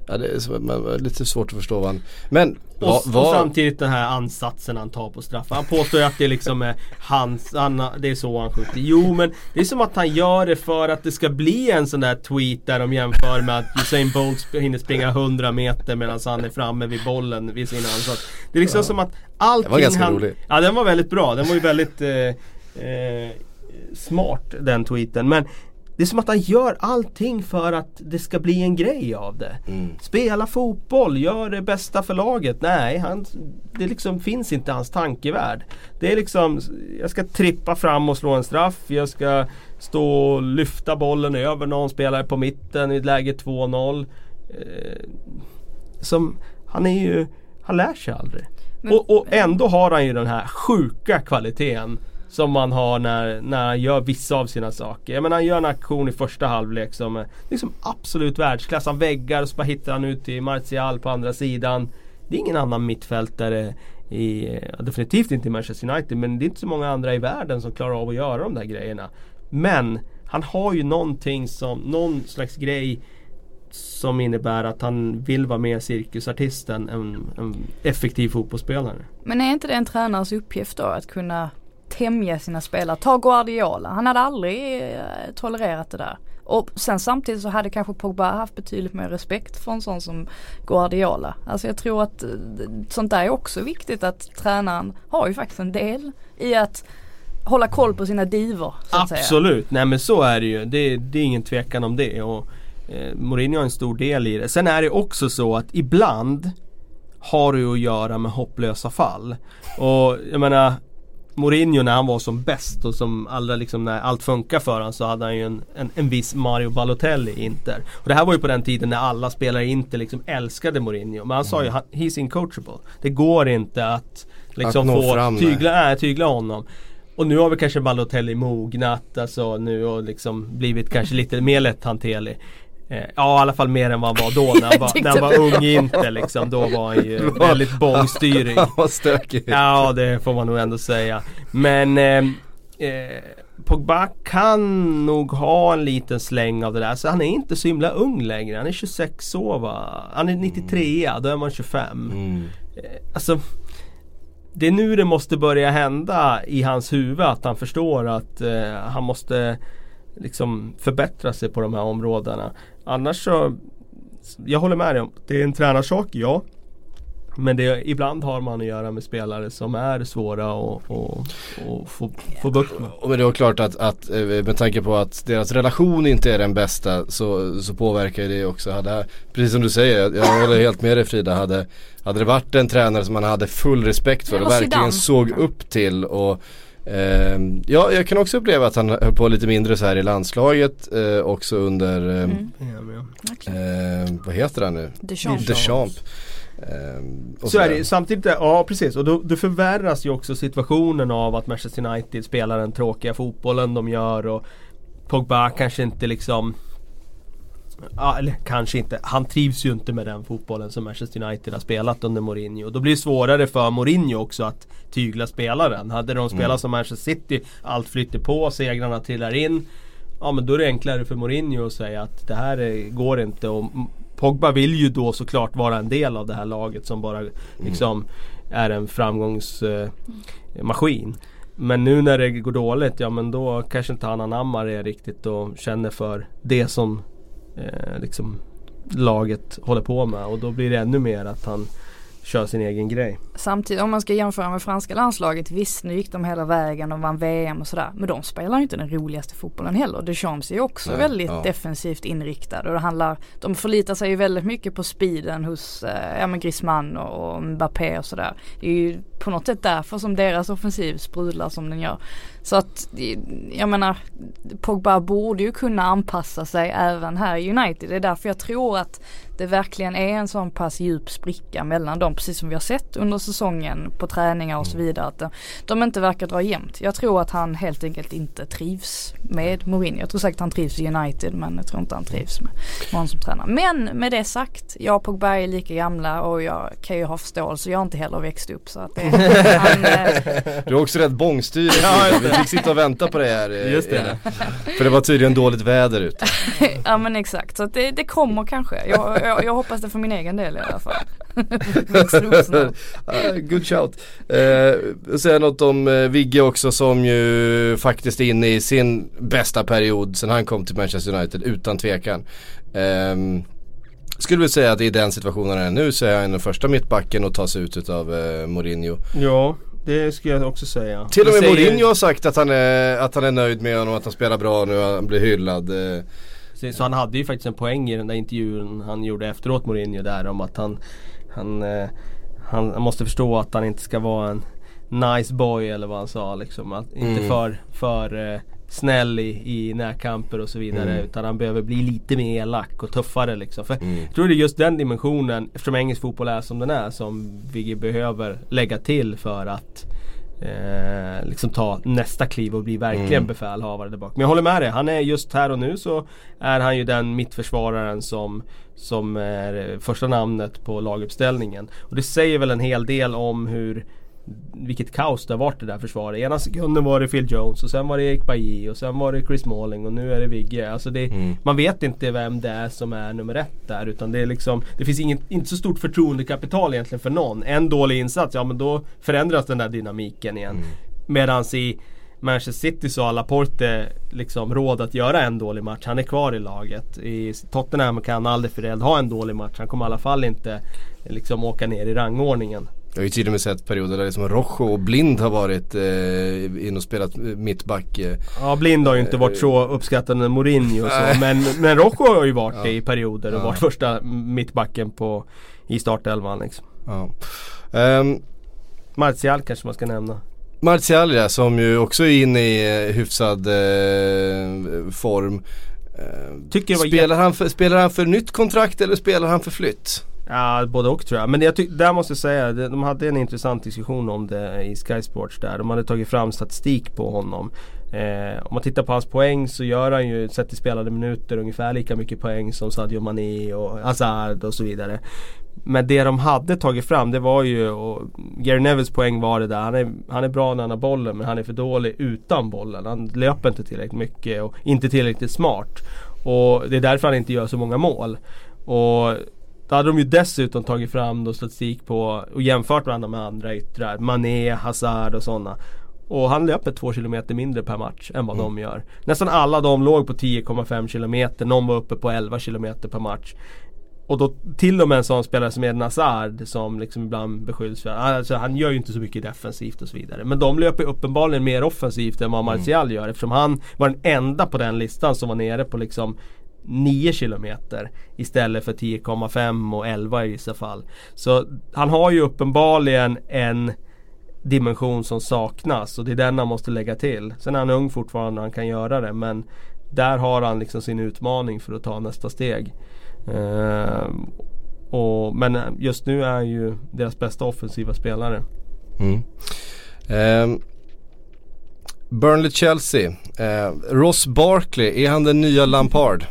Ja, det är lite svårt att förstå vad han... Men och, va, va... och samtidigt den här ansatsen han tar på straffar. Han påstår ju att det liksom är hans, han, det är så han skjuter. Jo men det är som att han gör det för att det ska bli en sån där tweet där de jämför med att Usain Bolt hinner springa 100 meter medan han är framme vid bollen vid sin ansats. Det är liksom ja. som att allting Det var ganska han, rolig. Ja den var väldigt bra. Den var ju väldigt eh, eh, smart den tweeten. Men det är som att han gör allting för att det ska bli en grej av det. Mm. Spela fotboll, gör det bästa för laget. Nej, han, det liksom finns inte hans tankevärld. Det är liksom, jag ska trippa fram och slå en straff. Jag ska stå och lyfta bollen över någon spelare på mitten i ett läge 2-0. Eh, som, han är ju, han lär sig aldrig. Men, och, och ändå har han ju den här sjuka kvaliteten som man har när, när han gör vissa av sina saker. Jag menar han gör en aktion i första halvlek som är liksom absolut världsklass. Han väggar och så bara hittar han ut till Martial på andra sidan. Det är ingen annan mittfältare i, definitivt inte i Manchester United men det är inte så många andra i världen som klarar av att göra de där grejerna. Men han har ju någonting som, någon slags grej som innebär att han vill vara mer cirkusartisten än en effektiv fotbollsspelare. Men är inte det en tränares uppgift då att kunna tämja sina spelare. Ta Guardiola, han hade aldrig eh, tolererat det där. Och sen samtidigt så hade kanske Pogba haft betydligt mer respekt för en sån som Guardiola. Alltså jag tror att eh, sånt där är också viktigt att tränaren har ju faktiskt en del i att hålla koll på sina divor. Absolut, nej men så är det ju. Det, det är ingen tvekan om det. Och, eh, Mourinho har en stor del i det. Sen är det också så att ibland har du att göra med hopplösa fall. Och jag menar Mourinho när han var som bäst och som allra liksom när allt funkar för honom så hade han ju en, en, en viss Mario Balotelli i Inter. Och det här var ju på den tiden när alla spelare i Inter liksom älskade Mourinho. Men han sa ju, he's incoachable. Det går inte att liksom att få tygla, äh, tygla honom. och nu har vi kanske Balotelli mognat alltså nu och liksom blivit kanske lite mer lätthanterlig. Eh, ja i alla fall mer än vad han var då när han var, när han var ung inte liksom. Då var han ju väldigt bångstyrig. Han var stökig. Ja det får man nog ändå säga. Men eh, eh, Pogba kan nog ha en liten släng av det där. Så han är inte så himla ung längre. Han är 26 år va? Han är 93 då är man 25. Mm. Eh, alltså det är nu det måste börja hända i hans huvud att han förstår att eh, han måste liksom förbättra sig på de här områdena. Annars så Jag håller med dig om det är en tränarsak, ja. Men det, ibland har man att göra med spelare som är svåra att få, få bukt med. Och men det är klart att, att eh, med tanke på att deras relation inte är den bästa så, så påverkar det också. Hade, precis som du säger, jag håller helt med dig Frida. Hade, hade det varit en tränare som man hade full respekt för och verkligen såg upp till och Eh, ja, jag kan också uppleva att han höll på lite mindre så här i landslaget eh, också under eh, mm. eh, Vad heter han nu? Deschamps. Deschamps. Um, så är det samtidigt, ja precis och då, då förvärras ju också situationen av att Manchester United spelar den tråkiga fotbollen de gör och Pogba kanske inte liksom Ja, eller kanske inte. Han trivs ju inte med den fotbollen som Manchester United har spelat under Mourinho. Då blir det svårare för Mourinho också att tygla spelaren. Hade de spelat mm. som Manchester City, allt flyter på, segrarna trillar in. Ja men då är det enklare för Mourinho att säga att det här är, går inte. Och Pogba vill ju då såklart vara en del av det här laget som bara liksom är en framgångsmaskin. Eh, men nu när det går dåligt, ja men då kanske inte han anammar det riktigt och känner för det som eh, liksom laget håller på med. Och då blir det ännu mer att han kör sin egen grej. Samtidigt om man ska jämföra med franska landslaget, visst nu gick de hela vägen, de vann VM och sådär. Men de spelar ju inte den roligaste fotbollen heller. Deschamps är ju också Nej, väldigt ja. defensivt inriktad och det handlar, de förlitar sig ju väldigt mycket på speeden hos eh, ja, men Griezmann och, och Mbappé och sådär. Det är ju på något sätt därför som deras offensiv sprudlar som den gör. Så att jag menar Pogba borde ju kunna anpassa sig även här i United. Det är därför jag tror att det verkligen är en sån pass djup spricka mellan dem. Precis som vi har sett under säsongen på träningar och så mm. vidare. Att de, de inte verkar dra jämnt. Jag tror att han helt enkelt inte trivs med Mourinho. Jag tror säkert han trivs i United men jag tror inte han trivs med honom som tränare. Men med det sagt, jag och Pogba är lika gamla och jag kan ju ha förståelse. Jag har inte heller växt upp så att det, han, eh... Du är också rätt bångstyrig. Ja, vi fick sitta och vänta på det här. Eh, Just det. För det var tydligen dåligt väder ute. ja men exakt, så det, det kommer kanske. Jag, jag, jag hoppas det för min egen del i alla fall. Good shout. Eh, säga något om eh, Vigge också som ju faktiskt är inne i sin bästa period sen han kom till Manchester United utan tvekan. Eh, skulle väl säga att i den situationen han är nu så är han den första mittbacken att ta sig ut av eh, Mourinho. Ja. Det skulle jag också säga. Till och med Mourinho har sagt att han, är, att han är nöjd med honom, att han spelar bra nu, han blir hyllad. Eh. Så han hade ju faktiskt en poäng i den där intervjun han gjorde efteråt Mourinho där om att han han, eh, han måste förstå att han inte ska vara en nice boy eller vad han sa liksom. Att, mm. Inte för, för eh, snäll i, i närkamper och så vidare. Mm. Utan han behöver bli lite mer elak och tuffare liksom. För mm. Jag tror det är just den dimensionen, eftersom engelsk fotboll är som den är, som vi behöver lägga till för att eh, liksom ta nästa kliv och bli verkligen mm. befälhavare där bak. Men jag håller med dig, han är just här och nu så är han ju den mittförsvararen som som är första namnet på laguppställningen. Och det säger väl en hel del om hur vilket kaos det har varit det där försvaret. Ena sekunden var det Phil Jones och sen var det Erik Bailly och sen var det Chris Smalling och nu är det Vigge. Alltså det, mm. Man vet inte vem det är som är nummer ett där utan det är liksom Det finns inget, inte så stort förtroendekapital egentligen för någon. En dålig insats, ja men då förändras den där dynamiken igen. Mm. Medans i Manchester City så har Laporte liksom råd att göra en dålig match. Han är kvar i laget. I Tottenham kan Alderfereld ha en dålig match. Han kommer i alla fall inte liksom åka ner i rangordningen. Jag har ju till och med sett perioder där liksom Rojo och Blind har varit eh, in och spelat mittback. Eh, ja Blind har ju inte varit så uppskattad med Mourinho och så. Men, men Rojo har ju varit det ja. i perioder och ja. varit första mittbacken på, i startelvan liksom. Ja. Um, Martial kanske man ska nämna. Martial ja, som ju också är inne i eh, hyfsad eh, form. Eh, spelar, han för, spelar han för nytt kontrakt eller spelar han för flytt? Ja, både och tror jag. Men jag där måste jag säga, de hade en intressant diskussion om det i Sky Sports där. De hade tagit fram statistik på honom. Eh, om man tittar på hans poäng så gör han ju, sett i spelade minuter, ungefär lika mycket poäng som Sadio Mané och Hazard och så vidare. Men det de hade tagit fram det var ju, och Gary Nevilles poäng var det där. Han är, han är bra när han har bollen men han är för dålig utan bollen. Han löper inte tillräckligt mycket och inte tillräckligt smart. Och det är därför han inte gör så många mål. Och då hade de ju dessutom tagit fram då statistik på och jämfört varandra med andra yttrar. Mané, Hazard och sådana. Och han löper 2 km mindre per match än vad mm. de gör. Nästan alla de låg på 10,5 km. Någon var uppe på 11 km per match. Och då till och med en sån spelare som Eden Hazard som liksom ibland beskylls för, alltså han gör ju inte så mycket defensivt och så vidare. Men de löper uppenbarligen mer offensivt än vad mm. Martial mm. gör eftersom han var den enda på den listan som var nere på liksom 9 kilometer istället för 10,5 och 11 i vissa fall. Så han har ju uppenbarligen en dimension som saknas och det är den han måste lägga till. Sen är han ung fortfarande och han kan göra det men där har han liksom sin utmaning för att ta nästa steg. Uh, och, men just nu är han ju deras bästa offensiva spelare. Mm. Um. Burnley-Chelsea. Eh, Ross Barkley, är han den nya Lampard?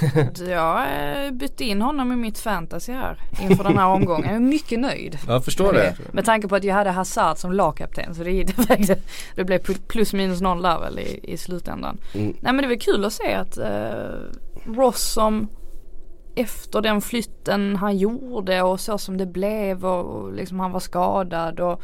jag eh, bytte in honom i mitt fantasy här inför den här omgången. Jag är mycket nöjd. Jag förstår det. Med tanke på att jag hade Hazard som lagkapten så det, det, det blev plus minus noll där väl i, i slutändan. Mm. Nej men det var kul att se att uh, Ross som efter den flytten han gjorde och så som det blev och liksom han var skadad och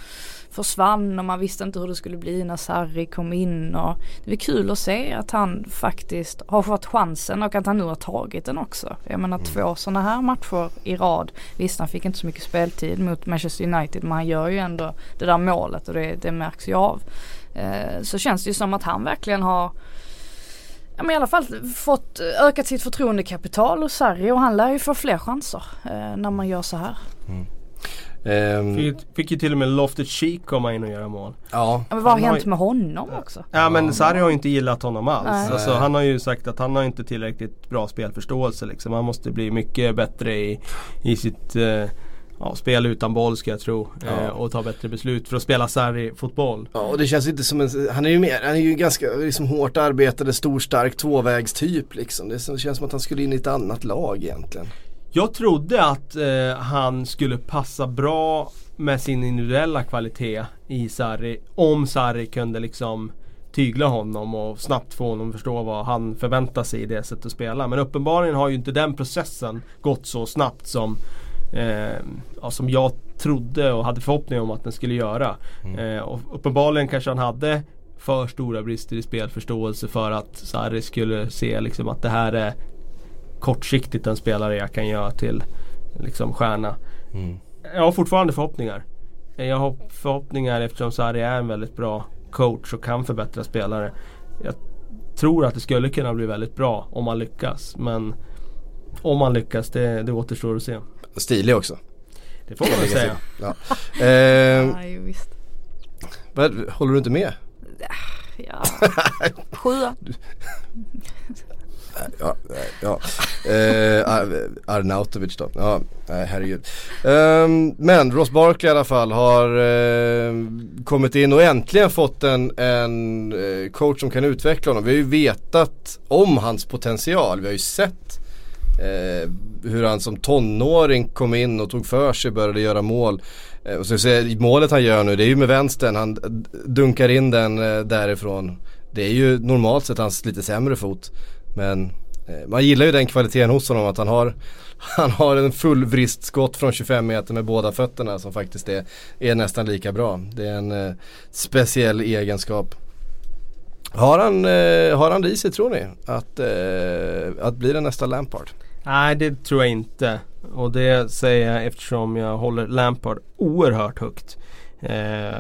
försvann och man visste inte hur det skulle bli när Sarri kom in och det är kul att se att han faktiskt har fått chansen och att han nu har tagit den också. Jag menar mm. två sådana här matcher i rad. Visst han fick inte så mycket speltid mot Manchester United men han gör ju ändå det där målet och det, det märks ju av. Eh, så känns det ju som att han verkligen har ja, men i alla fall fått ökat sitt förtroendekapital hos Sarri och han lär ju få fler chanser eh, när man gör så här. Mm. Um, fick, fick ju till och med Lofted Cheek komma in och göra mål. Ja. Men vad har hänt med honom också? Ja men Sarri har ju inte gillat honom alls. Alltså, han har ju sagt att han har inte tillräckligt bra spelförståelse liksom. Han måste bli mycket bättre i, i sitt eh, ja, spel utan boll ska jag tro. Ja. Eh, och ta bättre beslut för att spela Sarri-fotboll. Ja och det känns inte som en, han är ju mer, han är ju ganska liksom, hårt arbetade, stor, stark tvåvägstyp liksom. Det känns som att han skulle in i ett annat lag egentligen. Jag trodde att eh, han skulle passa bra med sin individuella kvalitet i Sarri. Om Sarri kunde liksom tygla honom och snabbt få honom att förstå vad han förväntar sig i det sättet att spela. Men uppenbarligen har ju inte den processen gått så snabbt som eh, ja, som jag trodde och hade förhoppning om att den skulle göra. Mm. Eh, och uppenbarligen kanske han hade för stora brister i spelförståelse för att Sarri skulle se liksom att det här är kortsiktigt en spelare jag kan göra till liksom stjärna. Mm. Jag har fortfarande förhoppningar. Jag har förhoppningar eftersom Sarri är en väldigt bra coach och kan förbättra spelare. Jag tror att det skulle kunna bli väldigt bra om man lyckas. Men om man lyckas, det, det återstår att se. Stilig också. Det får man väl säga. Ja. Eh, ja, visst. håller du inte med? Ja, sjua. ja, ja. Eh, Arnautovic då. Ja, herregud. Eh, men Ross Barkley i alla fall har eh, kommit in och äntligen fått en, en eh, coach som kan utveckla honom. Vi har ju vetat om hans potential. Vi har ju sett eh, hur han som tonåring kom in och tog för sig, började göra mål. Eh, och så ser målet han gör nu, det är ju med vänstern. Han dunkar in den eh, därifrån. Det är ju normalt sett hans lite sämre fot. Men eh, man gillar ju den kvaliteten hos honom att han har han har en full vristskott från 25 meter med båda fötterna som faktiskt är, är nästan lika bra. Det är en eh, speciell egenskap. Har han, eh, har han det i sig tror ni? Att, eh, att bli den nästa Lampard? Nej det tror jag inte. Och det säger jag eftersom jag håller Lampard oerhört högt. Eh,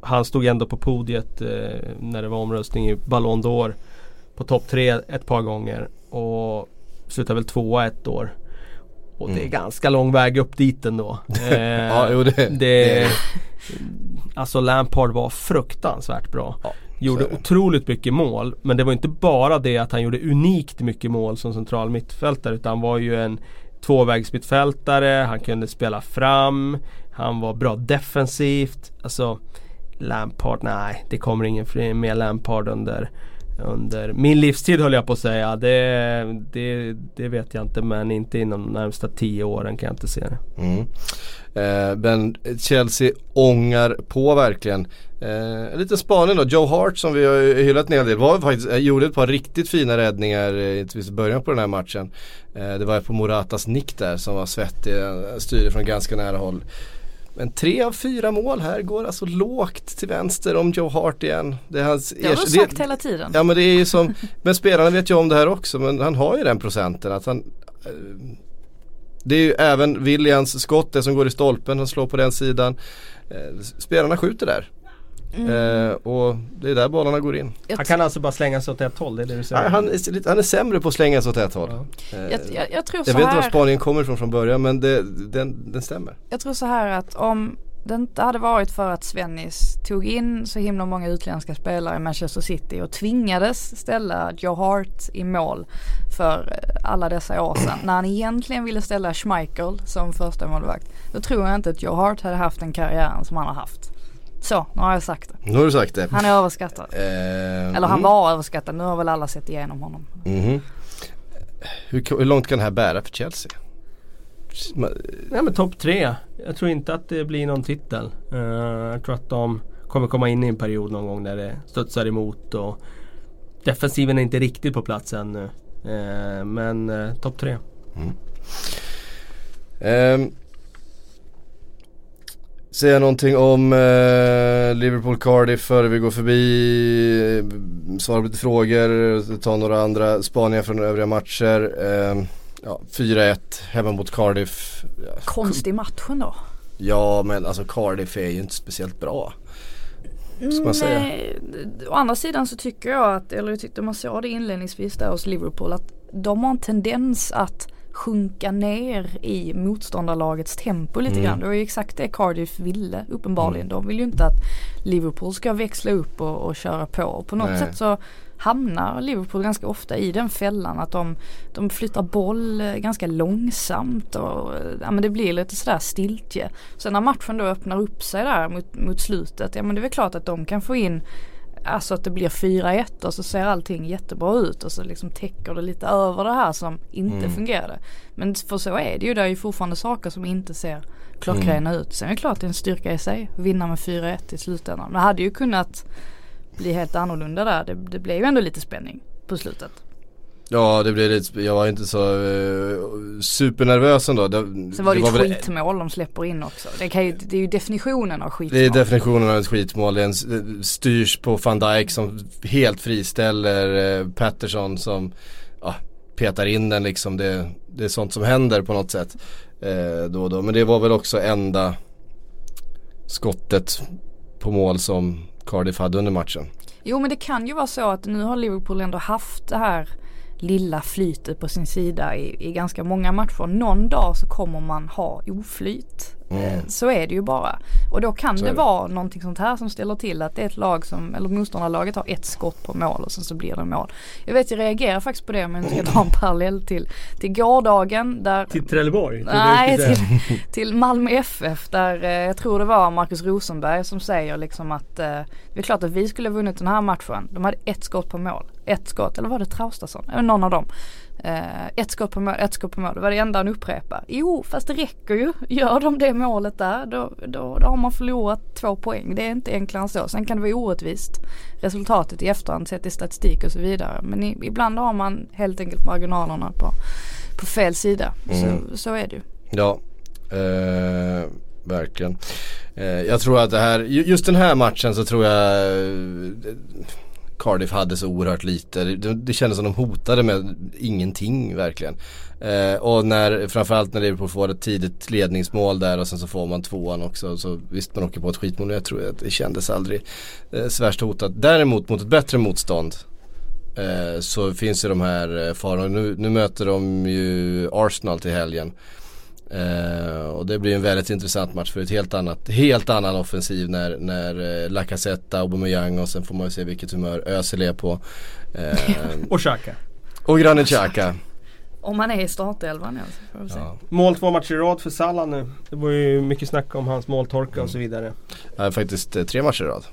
han stod ändå på podiet eh, när det var omröstning i Ballon d'Or. På topp tre ett par gånger. Och slutade väl tvåa ett år. Och mm. det är mm. ganska lång väg upp dit ändå. Eh, ja, jo, det, det, det, Alltså Lampard var fruktansvärt bra. Ja. Gjorde otroligt mycket mål. Men det var inte bara det att han gjorde unikt mycket mål som central mittfältare. Utan han var ju en tvåvägsmittfältare, han kunde spela fram, han var bra defensivt. Alltså Lampard, nej det kommer ingen mer Lampard under under min livstid höll jag på att säga. Det, det, det vet jag inte men inte inom de närmsta tio åren kan jag inte se det. Mm. Eh, men Chelsea ångar på verkligen. Eh, en liten spaning då. Joe Hart som vi har hyllat en hel del var faktiskt, eh, gjorde ett par riktigt fina räddningar eh, i början på den här matchen. Eh, det var på Moratas nick där som var svettig, styrde från ganska nära håll. Men tre av fyra mål här går alltså lågt till vänster om Joe Hart igen. Det, är hans det har du sagt hela tiden. Ja men det är ju som, men spelarna vet ju om det här också men han har ju den procenten att han Det är ju även Williams skott, det som går i stolpen, han slår på den sidan. Eh, spelarna skjuter där. Mm. Eh, och det är där bollarna går in. Han kan alltså bara slänga sig åt ett håll, det är det du säger? Han, är, han är sämre på att slänga sig åt ett håll. Ja. Eh, jag, jag, jag, tror jag vet inte var spaningen kommer ifrån från början men det, den, den stämmer. Jag tror så här att om det inte hade varit för att Svennis tog in så himla många utländska spelare i Manchester City och tvingades ställa Joe Hart i mål för alla dessa år sedan. När han egentligen ville ställa Schmeichel som första målvakt. Då tror jag inte att Joe Hart hade haft den karriären som han har haft. Så, nu har jag sagt det. Nu har du sagt det. Han är överskattad. Eh, Eller han mm. var överskattad, nu har väl alla sett igenom honom. Mm. Hur, hur, långt kan det här bära för Chelsea? Nej men topp tre. Jag tror inte att det blir någon titel. Uh, jag tror att de kommer komma in i en period någon gång där det studsar emot och defensiven är inte riktigt på plats ännu. Uh, men uh, topp tre. Mm. Um, Säga någonting om eh, Liverpool Cardiff före vi går förbi. Svara på lite frågor, ta några andra spaningar från övriga matcher. Eh, ja, 4-1 hemma mot Cardiff. Konstig matchen då. Ja men alltså Cardiff är ju inte speciellt bra. Ska man säga. Nej, å andra sidan så tycker jag att, eller jag tyckte man såg det inledningsvis där hos Liverpool att de har en tendens att sjunka ner i motståndarlagets tempo lite mm. grann. Det var ju exakt det Cardiff ville uppenbarligen. Mm. De vill ju inte att Liverpool ska växla upp och, och köra på. Och på något Nej. sätt så hamnar Liverpool ganska ofta i den fällan att de, de flyttar boll eh, ganska långsamt och ja, men det blir lite sådär stiltje. Sen när matchen då öppnar upp sig där mot, mot slutet, ja men det är väl klart att de kan få in Alltså att det blir 4-1 och så ser allting jättebra ut och så liksom täcker det lite över det här som inte mm. fungerade. Men för så är det ju, det är ju fortfarande saker som inte ser klockrena mm. ut. Sen är det klart det är en styrka i sig, att vinna med 4-1 i slutändan. Men det hade ju kunnat bli helt annorlunda där. Det, det blev ju ändå lite spänning på slutet. Ja det blev lite, jag var inte så uh, supernervös ändå. Det, Sen var det, det ett skitmål de släpper in också. Det, kan ju, det är ju definitionen av skitmål. Det är definitionen av ett skitmål. Det styrs på van Dijk som helt friställer uh, Patterson som uh, petar in den liksom. Det, det är sånt som händer på något sätt uh, då och då. Men det var väl också enda skottet på mål som Cardiff hade under matchen. Jo men det kan ju vara så att nu har Liverpool ändå haft det här lilla flytet på sin sida i, i ganska många matcher. Någon dag så kommer man ha oflyt. Mm. Eh, så är det ju bara. Och då kan det, det, vara någonting sånt här som ställer till att det är ett lag som, eller motståndarlaget har ett skott på mål och sen så blir det mål. Jag vet jag reagerar faktiskt på det om jag ska ta en parallell till, till gårdagen där Till Trelleborg? Nej, till, till Malmö FF där eh, jag tror det var Marcus Rosenberg som säger liksom att eh, det är klart att vi skulle ha vunnit den här matchen. De hade ett skott på mål. Ett skott, eller var det Traustason? Någon av dem. Eh, ett skott på mål, ett skott på mål. Det var det enda han upprepade. Jo, fast det räcker ju. Gör de det målet där då, då, då har man förlorat två poäng. Det är inte enklare än så. Sen kan det vara orättvist resultatet i efterhand sett i statistik och så vidare. Men i, ibland har man helt enkelt marginalerna på, på fel sida. Mm. Så, så är det ju. Ja, eh, verkligen. Eh, jag tror att det här, just den här matchen så tror jag Cardiff hade så oerhört lite. Det, det kändes som de hotade med ingenting verkligen. Eh, och när, framförallt när Liverpool får ett tidigt ledningsmål där och sen så får man tvåan också. Så visst man åker på ett skitmål. Jag tror att det kändes aldrig eh, så värst hotat. Däremot mot ett bättre motstånd eh, så finns ju de här eh, farorna. Nu, nu möter de ju Arsenal till helgen. Uh, och det blir en väldigt intressant match för ett helt annat, helt annan offensiv när, när uh, Lacazette, Aubameyang och sen får man ju se vilket humör Özil är på. Uh, och Xhaka. Och Granit Xhaka. Om man är i startelvan ja, så får vi se. Ja. Mål två matcher i rad för Salah nu. Det var ju mycket snack om hans måltorka och så vidare. Ja, faktiskt eh, tre matcher i rad.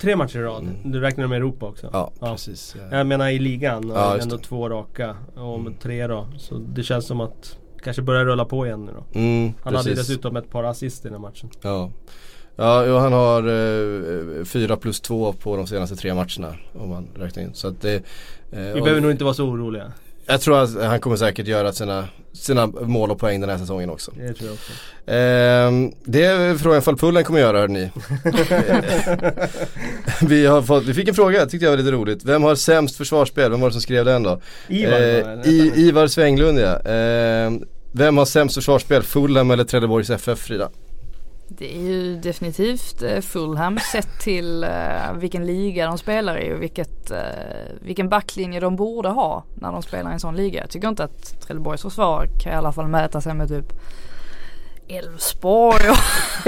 Tre matcher i rad. Du räknar med Europa också? Ja, Ja. precis. Jag menar i ligan, och Ja, ändå två raka. Och med tre då. Så det känns som att kanske börjar rulla på igen nu då. Mm, Han hade precis. dessutom ett par assist i den matchen. Ja, ja han har eh, fyra plus två på de senaste tre matcherna om man räknar in. Så att det, eh, Vi behöver nog inte vara så oroliga. Jag tror att han kommer säkert göra sina, sina mål och poäng den här säsongen också. Det tror jag också. Ehm, det är frågan ifall Pullen kommer göra hörde ni. vi, har fått, vi fick en fråga, tyckte jag var lite roligt. Vem har sämst försvarsspel? Vem var det som skrev den då? Ivar Eh? I, Ivar Svänglund ja. Ehm, vem har sämst försvarsspel? Fulham eller Trelleborgs FF Frida? Det är ju definitivt eh, Fulham sett till eh, vilken liga de spelar i och vilket, eh, vilken backlinje de borde ha när de spelar i en sån liga. Jag tycker inte att Trelleborgs försvar kan i alla fall mäta sig med typ Elfsborg och,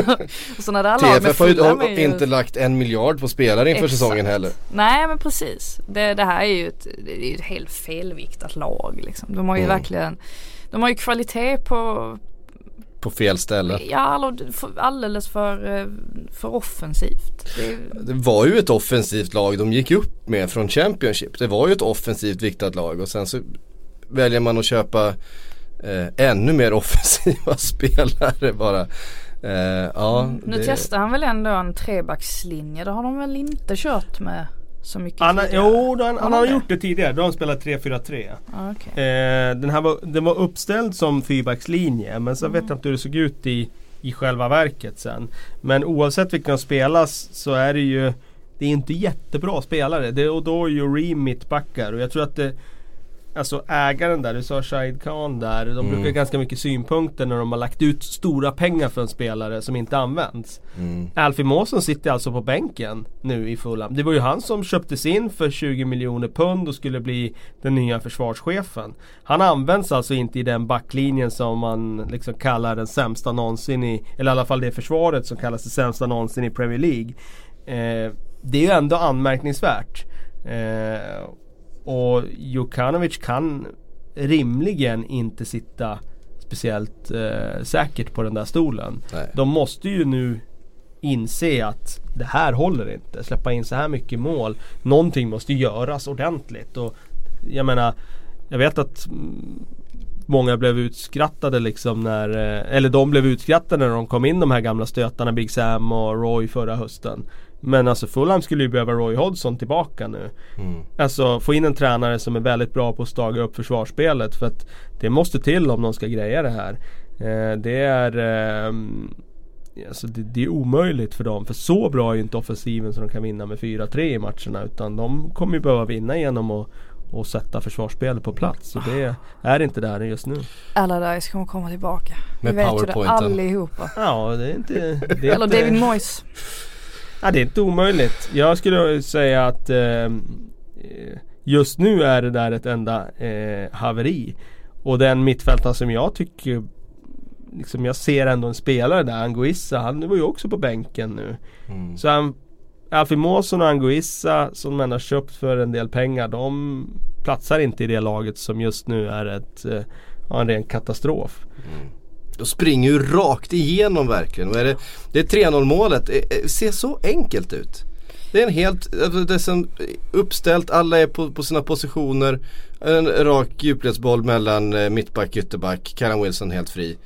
och sådana där lag. TFF har ju inte lagt en miljard på spelare inför Exakt. säsongen heller. Nej men precis. Det, det här är ju ett, det är ett helt felviktat lag liksom. De har ju Mm. verkligen De har ju kvalitet på På fel ställe. Ja alldeles för, eh, för offensivt. Det, Det var ju ett offensivt lag de gick upp med från Championship. Det var ju ett offensivt viktat lag och sen så väljer man att köpa eh, ännu mer offensiva spelare bara. Eh, ja, nu det- testar han väl ändå en trebackslinje. Det har de väl inte kört med så mycket Han, tidigare? jo, han, han Har gjort det tidigare. Då har han spelat 3-4-3. Ja, okej. Eh, den här var, den var uppställd som fyrbackslinje men sen vet jag inte hur det såg ut i, i själva verket sen. Men oavsett vilka de spelas så är det ju Det är inte jättebra spelare. Det, och då är ju Reem mittbackar och jag tror att det Alltså ägaren där, du sa Shahid Khan där. De Mm. brukar ganska mycket synpunkter när de har lagt ut stora pengar för en spelare som inte används. Mm. Alfie Mawson sitter alltså på bänken nu i Fulham. Det var ju han som köptes in för 20 miljoner pund och skulle bli den nya försvarschefen. Han används alltså inte i den backlinjen som man liksom kallar den sämsta någonsin i, eller i alla fall det försvaret som kallas det sämsta någonsin i Premier League. Eh, det är ju ändå anmärkningsvärt. Eh, och Jokanovic kan rimligen inte sitta speciellt eh, säkert på den där stolen. Nej. De måste ju nu inse att det här håller inte. Släppa in så här mycket mål. Någonting måste göras ordentligt. Och jag menar, jag vet att många blev utskrattade liksom när, eh, eller de blev utskrattade när de kom in de här gamla stötarna Big Sam och Roy förra hösten. Men alltså Fulham skulle ju behöva Roy Hodgson tillbaka nu. Mm. Alltså få in en tränare som är väldigt bra på att staga upp försvarsspelet för att det måste till om de ska greja det här. Eh, det är ehm, Alltså det, det är omöjligt för dem för så bra är ju inte offensiven så de kan vinna med 4-3 i matcherna utan de kommer ju behöva vinna genom att och sätta försvarsspelet på plats och det är inte där just nu. Allardyce kommer komma tillbaka. Med Vi vet ju det allihopa. Ja det är inte... Det är Eller inte, David Moyes. Ja, det är inte omöjligt. Jag skulle säga att eh, just nu är det där ett enda eh, haveri. Och den mittfältaren som jag tycker liksom jag ser ändå en spelare där, Anguissa, han var ju också på bänken nu. Mm. Så han, Alfie Mawson och Anguissa som man har köpt för en del pengar, de platsar inte i det laget som just nu är ett, eh, en ren katastrof. De springer ju rakt igenom verkligen. Och är det, det är 3-0 målet. Det ser så enkelt ut. Det är en helt, alltså det är uppställt, alla är på, på sina positioner. En rak djupledsboll mellan eh, mittback, ytterback, Karan Wilson helt fri.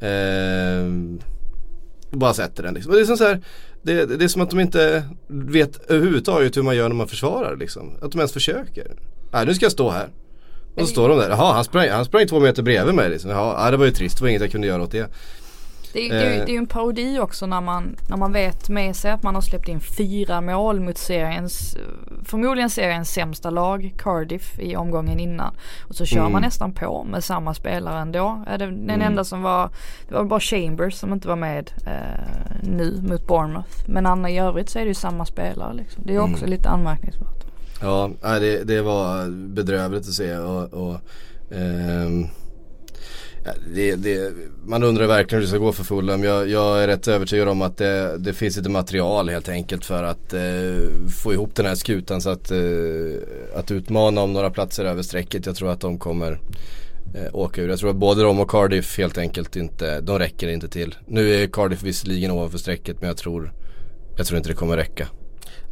Ehm, bara sätter den liksom. Och Det är, som så här, det, det är som att de inte vet överhuvudtaget hur man gör när man försvarar liksom. Att de ens försöker. Nej nu ska jag stå här. Och så står de där. Jaha han sprang, han sprang två meter bredvid mig liksom. Jaha, ja, det var ju trist. Det var inget jag kunde göra åt det. Det, är- det, Eh. det är ju en parodi också när man, när man vet med sig att man har släppt in fyra mål mot seriens, förmodligen seriens sämsta lag, Cardiff, i omgången innan. Och så kör Mm. man nästan på med samma spelare ändå. Den Mm. enda som var, det var bara Chambers som inte var med eh, nu mot Bournemouth. Men Anna i övrigt så är det ju samma spelare liksom. Det är också Mm. lite anmärkningsvärt. Ja, det, det var bedrövligt att se och, och ehm, det, det, man undrar verkligen hur det ska gå för Fulham. Jag, jag är rätt övertygad om att det, det finns lite material helt enkelt för att eh, få ihop den här skutan så att, eh, att utmana om några platser över strecket. Jag tror att de kommer eh, åka ur. Jag tror att både de och Cardiff helt enkelt inte, de räcker inte till. Nu är Cardiff visserligen ovanför strecket men jag tror, jag tror inte det kommer räcka.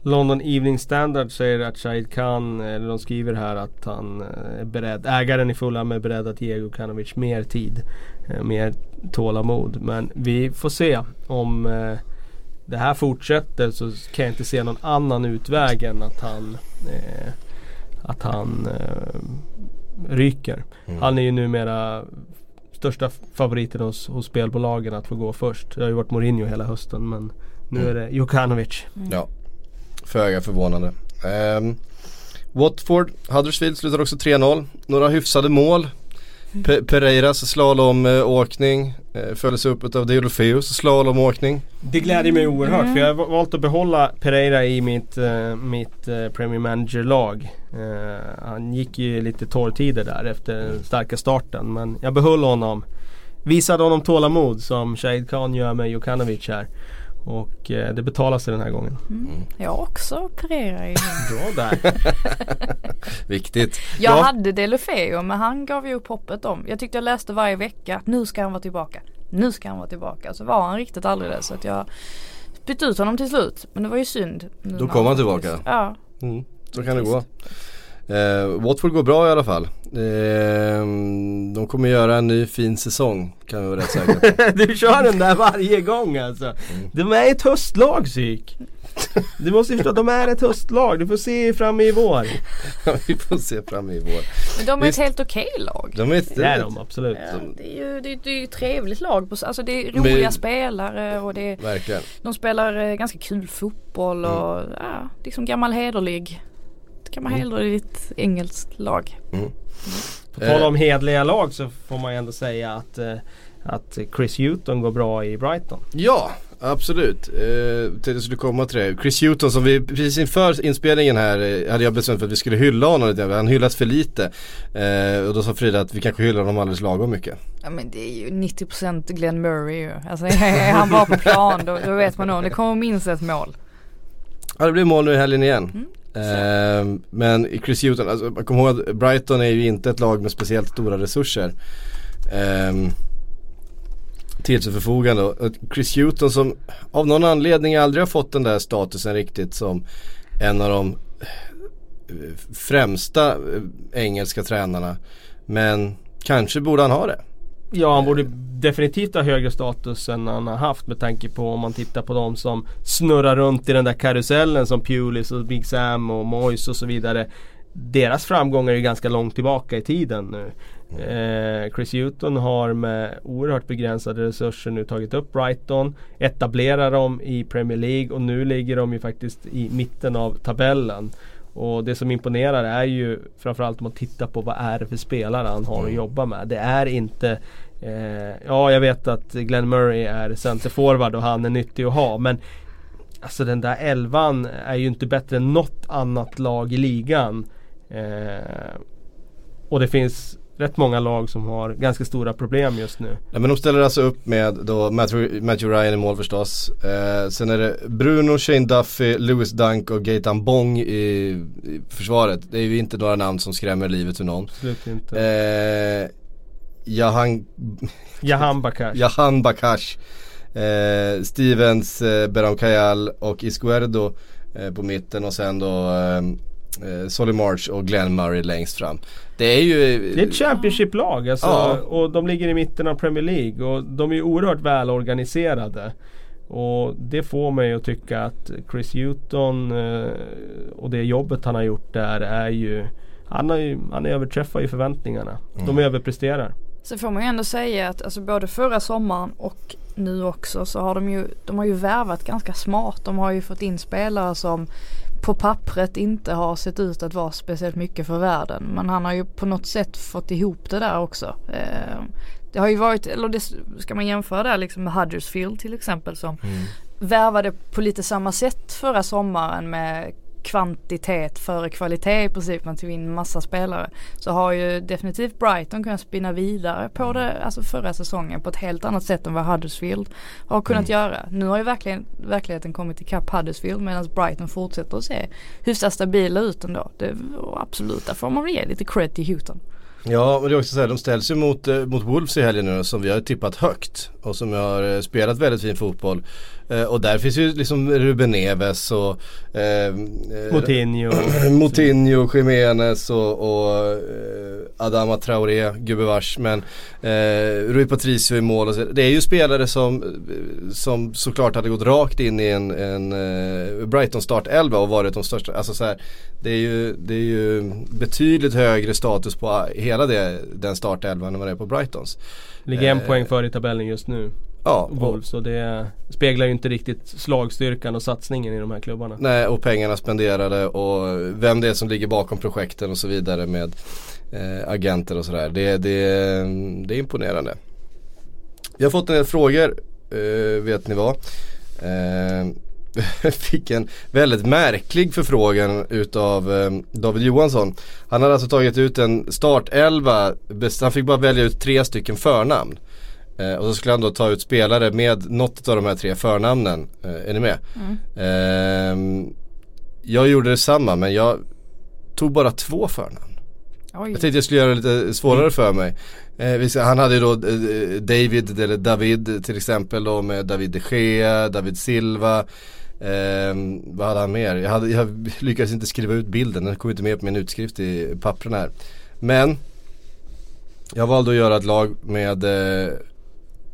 London Evening Standard säger att Shahid Khan, eller de skriver här att han eh, är beredd, ägaren i Fulham är beredd att ge Jukanovic mer tid. Eh, mer tålamod. Men vi får se om eh, det här fortsätter så kan jag inte se någon annan utväg än att han eh, att han eh, ryker. Mm. Han är ju numera största favoriten hos, hos spelbolagen att få gå först. Det har ju varit Mourinho hela hösten men nu mm. är det Jokanovic. Mm. Ja, föga förvånande. Um, Watford, Huddersfield slutar också 3-0. Några hyfsade mål. Pe Pereiras slalomåkning eh, följdes upp av Deulofeus slalomåkning. Det gläder mig oerhört mm. för jag har valt att behålla Pereira i mitt, uh, mitt uh, Premier Manager-lag. Han gick ju lite torrtider där efter den starka starten men jag behöll honom. Visade honom tålamod som Shahid Khan gör med Jokanovic här. Och eh, det betalar sig den här gången. Mm. mm. Jag också opererar i Bra där. Viktigt. Jag ja. hade Delofeo men han gav ju upp hoppet om. Jag tyckte jag läste varje vecka. Nu ska han vara tillbaka. Nu ska han vara tillbaka. Så var han riktigt aldrig det. Så att jag bytte ut honom till slut. Men det var ju synd. Då kom han tillbaka. Ja. Mm. Så kan det gå. Eh, Watford går bra i alla fall. Eh, de kommer göra en ny fin säsong kan vi vara rätt säkra på. du kör den där varje gång alltså. Mm. De är ett höstlag psyk. Du måste förstå, de är ett höstlag. Du får se fram i vår. vi får se fram i vår. Men de är Visst, ett helt okej lag. De är ett, det är de absolut. Ja, det, är ju, det, är, det är ju ett trevligt lag. Alltså det är roliga Men, spelare och det är, Verkligen. De spelar eh, ganska kul fotboll och mm. ja, liksom gammal hederlig kan man hellre i ett engelskt lag. Mm. På tal om hedliga lag så får man ju ändå säga att, eh, att Chris Hewton går bra i Brighton. Ja, absolut. Eh, jag skulle komma till det. Chris Hewton som vi precis inför inspelningen här eh, hade jag bestämt för att vi skulle hylla honom lite. Han hyllas för lite. Eh, och då sa Frida att vi kanske hyllar honom alldeles lagom mycket. Ja men det är ju 90% Glenn Murray ju. Alltså är han bara på plan då, då vet man nog. Det kommer minst ett mål. Ja det blir mål nu i helgen igen. Mm. Eh, men Chris Hewton, alltså, man kommer ihåg att Brighton är ju inte ett lag med speciellt stora resurser. Eh, till sitt förfogande. Och Chris Hewton som av någon anledning aldrig har fått den där statusen riktigt som en av de eh, främsta eh, engelska tränarna. Men kanske borde han ha det. Ja han borde definitivt ha högre status än han har haft med tanke på om man tittar på de som snurrar runt i den där karusellen som Pulis och Big Sam och Moise och så vidare. Deras framgångar är ju ganska långt tillbaka i tiden nu. Eh, Chris Hewton har med oerhört begränsade resurser nu tagit upp Brighton, etablerar dem i Premier League och nu ligger de ju faktiskt i mitten av tabellen. Och det som imponerar är ju framförallt om man tittar på vad är det för spelare han har att mm. jobba med. Det är inte eh, Ja jag vet att Glenn Murray är centerforward och han är nyttig att ha men Alltså den där elvan är ju inte bättre än något annat lag i ligan. Eh, och det finns rätt många lag som har ganska stora problem just nu. Ja, men de ställer alltså upp med då Matthew, Matthew Ryan i mål förstås. Eh, sen är det Bruno, Shane Duffy, Lewis Dunk och Gaetan Bong i, i, försvaret. Det är ju inte några namn som skrämmer livet ur någon. Absolut inte. Eh, Jahan, Jahan Bakash. Jahan Bakash. Eh, Stevens, eh, Beram Kayal och Isguerdo eh, på mitten och sen då eh, Solly March och Glenn Murray längst fram. Det är ju... Det är ett Championship-lag alltså, ja. och de ligger i mitten av Premier League och de är oerhört välorganiserade. Och det får mig att tycka att Chris Hewton eh, och det jobbet han har gjort där är ju Han, har ju, han överträffar ju förväntningarna. Mm. De överpresterar. Så får man ju ändå säga att alltså både förra sommaren och nu också så har de ju, de har ju värvat ganska smart. De har ju fått in spelare som på pappret inte har sett ut att vara speciellt mycket för världen. Men han har ju på något sätt fått ihop det där också. Eh, det har ju varit, eller det ska man jämföra där liksom med Huddersfield till exempel som mm. värvade på lite samma sätt förra sommaren med kvantitet före kvalitet i princip. Man tog in massa spelare. Så har ju definitivt Brighton kunnat spinna vidare på mm. det, alltså förra säsongen på ett helt annat sätt än vad Huddersfield har kunnat mm. göra. Nu har ju verkligen verkligheten kommit ikapp Huddersfield medan Brighton fortsätter att se hyfsat stabila ut ändå. Det, absolut, där får man väl ge lite cred till Houghton. Ja men det är också så här, de ställs ju mot, eh, mot Wolves i helgen nu som vi har tippat högt. Och som har eh, spelat väldigt fin fotboll. Eh, och där finns ju liksom Ruben Neves och eh, Moutinho. Moutinho, Jiménez och, och eh, Adama Traoré, gubevars. Men eh, Rui Patricio i mål och så. Det är ju spelare som, som såklart hade gått rakt in i en, en eh, Brighton startelva och varit de största. Alltså så här, det, är ju, det är ju betydligt högre status på hela det, den startelvan än vad det är på Brightons. Ligger en eh, poäng före i tabellen just nu. Ja, Wolves och det speglar ju inte riktigt slagstyrkan och satsningen i de här klubbarna. Nej och pengarna spenderade och vem det är som ligger bakom projekten och så vidare med eh, agenter och sådär. Det, det, det är imponerande. Vi har fått en del frågor, eh, vet ni vad? Eh, fick en väldigt märklig förfrågan utav eh, David Johansson. Han hade alltså tagit ut en startelva, han fick bara välja ut tre stycken förnamn. Eh, och så skulle han då ta ut spelare med något av de här tre förnamnen. Eh, är ni med? Mm. Eh, jag gjorde detsamma men jag tog bara två förnamn. Oj. Jag tänkte jag skulle göra det lite svårare för mig. Eh, han hade ju då David eller David till exempel då med David de Gea, David Silva. Eh, vad hade han mer? Jag, hade, jag lyckades inte skriva ut bilden, den kom inte med på min utskrift i pappren här. Men jag valde att göra ett lag med eh,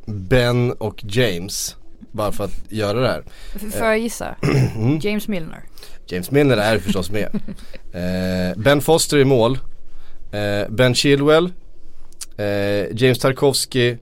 Ben och James. Bara för att göra det här. Får jag gissa? Mm. James Milner. James Milner är förstås med. eh, ben Foster i mål. Eh, ben Chilwell. Eh, James Tarkovsky.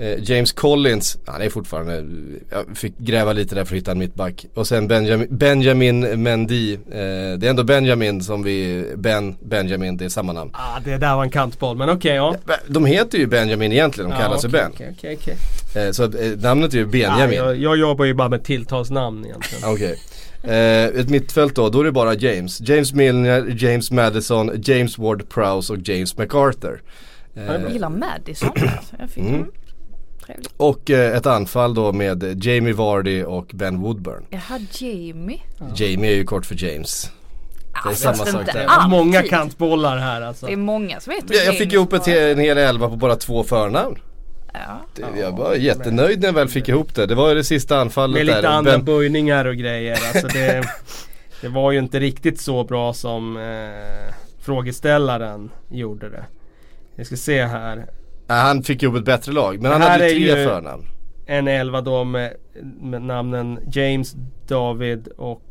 Eh, James Collins, han är fortfarande, jag fick gräva lite där för att hitta en mittback. Och sen Benjamin, Benjamin Mendy, eh, det är ändå Benjamin som vi, Ben, Benjamin, det är samma namn. Ah, det där var en kantboll, men okej okay, ja. De heter ju Benjamin egentligen, de kallar ah, sig okay, Ben. Okay, okay, okay. Eh, så eh, namnet är ju Benjamin. Ah, jag, jag, jobbar ju bara med tilltalsnamn egentligen. Okej. Eh, ett mittfält då, då är det bara James. James Milner, James Madison, James Ward-Prowse och James MacArthur. Eh, jag gillar Madison. jag fick mm. Trevligt. Och eh, ett anfall då med Jamie Vardy och Ben Woodburn. Jaha, Jamie. Ja. Jamie är ju kort för James. Det är samma sak där. Alltid. Många kantbollar här alltså. Det är många som heter Jag, jag fick ihop ett, en hel elva på bara två förnamn. Ja. Det, jag var jättenöjd när jag väl fick ihop det. Det var ju det sista anfallet där. Med lite där. andra ben... böjningar och grejer. Alltså det, det var ju inte riktigt så bra som eh, frågeställaren gjorde det. Vi ska se här. Han fick ett bättre lag men han hade tre förnamn. En elva då med, med, namnen James, David och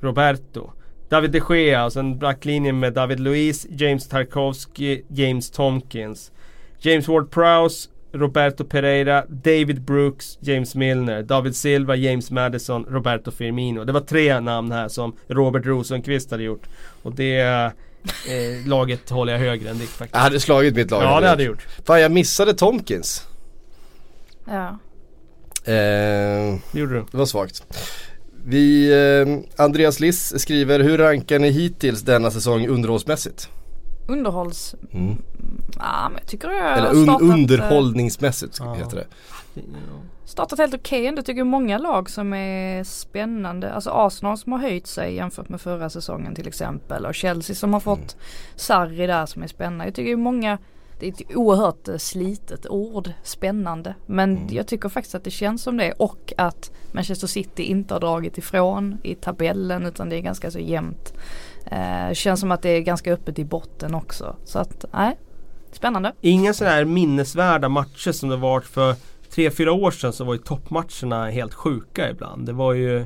Roberto. David de Gea och sen backlinjen med David Luiz, James Tarkovsky, James Tomkins. James Ward-Prowse, Roberto Pereira, David Brooks, James Milner, David Silva, James Madison, Roberto Firmino. Det var tre namn här som Robert Rosenqvist hade gjort. Och det eh, laget håller jag högre än ditt faktiskt. Jag hade slagit mitt lag. Ja det hade jag gjort. Fan jag missade Tomkins. Ja. Eh, det gjorde du. Det var svagt. Vi, eh, Andreas Liss skriver, hur rankar ni hittills denna säsong underhållsmässigt? Underhålls... Mm. Ja men jag tycker jag Eller un startat, underhållningsmässigt ja. heter det startat helt okej okay. ändå tycker många lag som är spännande. Alltså Arsenal som har höjt sig jämfört med förra säsongen till exempel. Och Chelsea som har fått mm. Sarri där som är spännande. Jag tycker många det är ett oerhört eh, slitet ord, spännande. Men mm. jag tycker faktiskt att det känns som det och att Manchester City inte har dragit ifrån i tabellen utan det är ganska så jämnt. Eh, känns som att det är ganska öppet i botten också. Så att, nej, spännande. Inga sådär minnesvärda matcher som det varit för tre, fyra år sedan så var ju toppmatcherna helt sjuka ibland. Det var ju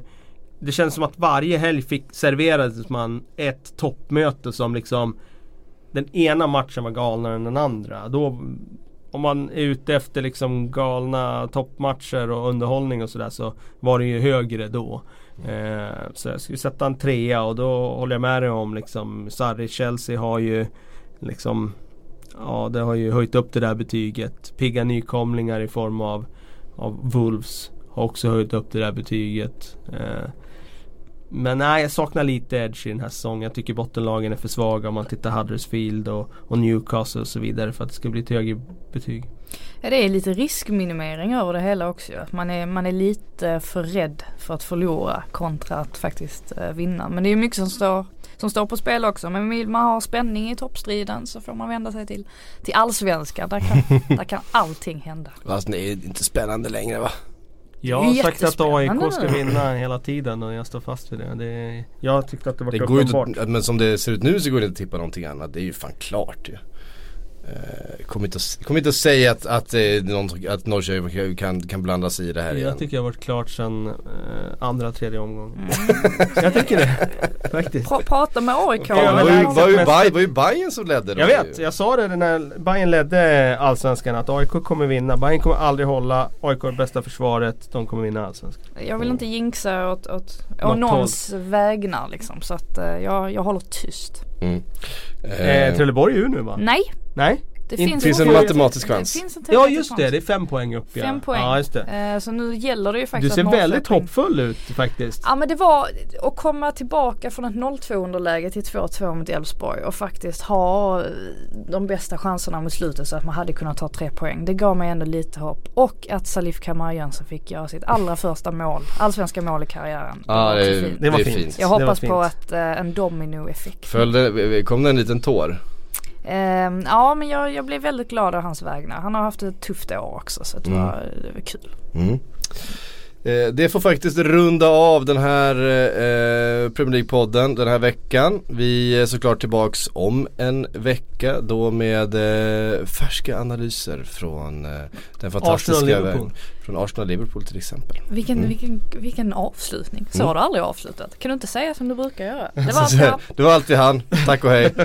Det känns som att varje helg fick serverades man ett toppmöte som liksom Den ena matchen var galnare än den andra. Då Om man är ute efter liksom galna toppmatcher och underhållning och sådär så var det ju högre då. Eh, så jag skulle sätta en trea och då håller jag med dig om liksom Sarri Chelsea har ju liksom Ja det har ju höjt upp det där betyget. Pigga nykomlingar i form av, av Wolves har också höjt upp det där betyget. Eh, men nej, jag saknar lite edge i den här säsongen. Jag tycker bottenlagen är för svaga om man tittar Huddersfield och, och Newcastle och så vidare för att det ska bli ett högre betyg. Ja det är lite riskminimering över det hela också. Man är, man är lite för rädd för att förlora kontra att faktiskt eh, vinna. Men det är mycket som står som står på spel också. Men vill man ha spänning i toppstriden så får man vända sig till, till allsvenskan. Där kan, där kan allting hända. Fast det är inte spännande längre va? Jag har sagt att AIK ska vinna hela tiden och jag står fast vid det. det jag tyckte att det var Det går uppenbart. inte, men som det ser ut nu så går det inte att tippa någonting annat. Det är ju fan klart ju. Eh, Kommer inte, att- kommer inte att säga att, att, eh, att Norrköping kan, kan blanda sig i det här igen. Jag tycker jag har varit klart sedan eh, andra, tredje omgången. Mm. jag tycker det. Faktiskt. Pra, prata med AIK. Det var ju, överlägset var ju, mest- Bay, var ju Bayern som ledde då Jag ju. vet, jag sa det när Bayern ledde Allsvenskan att AIK kommer vinna. Bayern kommer aldrig hålla. AIK är bästa försvaret. De kommer vinna Allsvenskan. Jag vill inte jinxa åt, åt, åt någons vägnar liksom. Så att eh, jag, jag håller tyst. Mm. Eh, Trelleborg är ju nu va? Nej, Nej? Det finns, finns en matematisk chans. Det Ja just det, det är fem poäng upp ja. Fem poäng. Ja just det. Eh, så nu gäller det ju Du faktiskt ser att väldigt hoppfull ut faktiskt. Ja men det var att komma tillbaka från ett 0-2 underläge till 2-2 mot Elfsborg och faktiskt ha eh, de bästa chanserna mot slutet så att man hade kunnat ta tre poäng. Det gav mig ändå lite hopp. Och att Salif Kamara Jönsson fick göra sitt allra första mål, allsvenska mål i karriären. Ja var det, är- fint. Det var fint. fint. Jag det var hoppas fint. på att, eh, en dominoeffekt. Följde, kom det en liten tår? Ehm, ja men jag, jag blev väldigt glad av hans vägnar. Han har haft ett tufft år också så det, Mm. var, det var kul. Mm. Eh, Det får faktiskt runda av den här eh, Premier League-podden den här veckan. Vi är såklart tillbaks om en vecka då med eh, färska analyser från eh, den fantastiska Arsenal-Liverpool. världen. Från Arsenal-Liverpool till exempel. Vilken, Mm. vilken, vilken avslutning. Så Mm. har du aldrig avslutat. Kan du inte säga som du brukar göra? Det var allt vi hann. Tack och hej.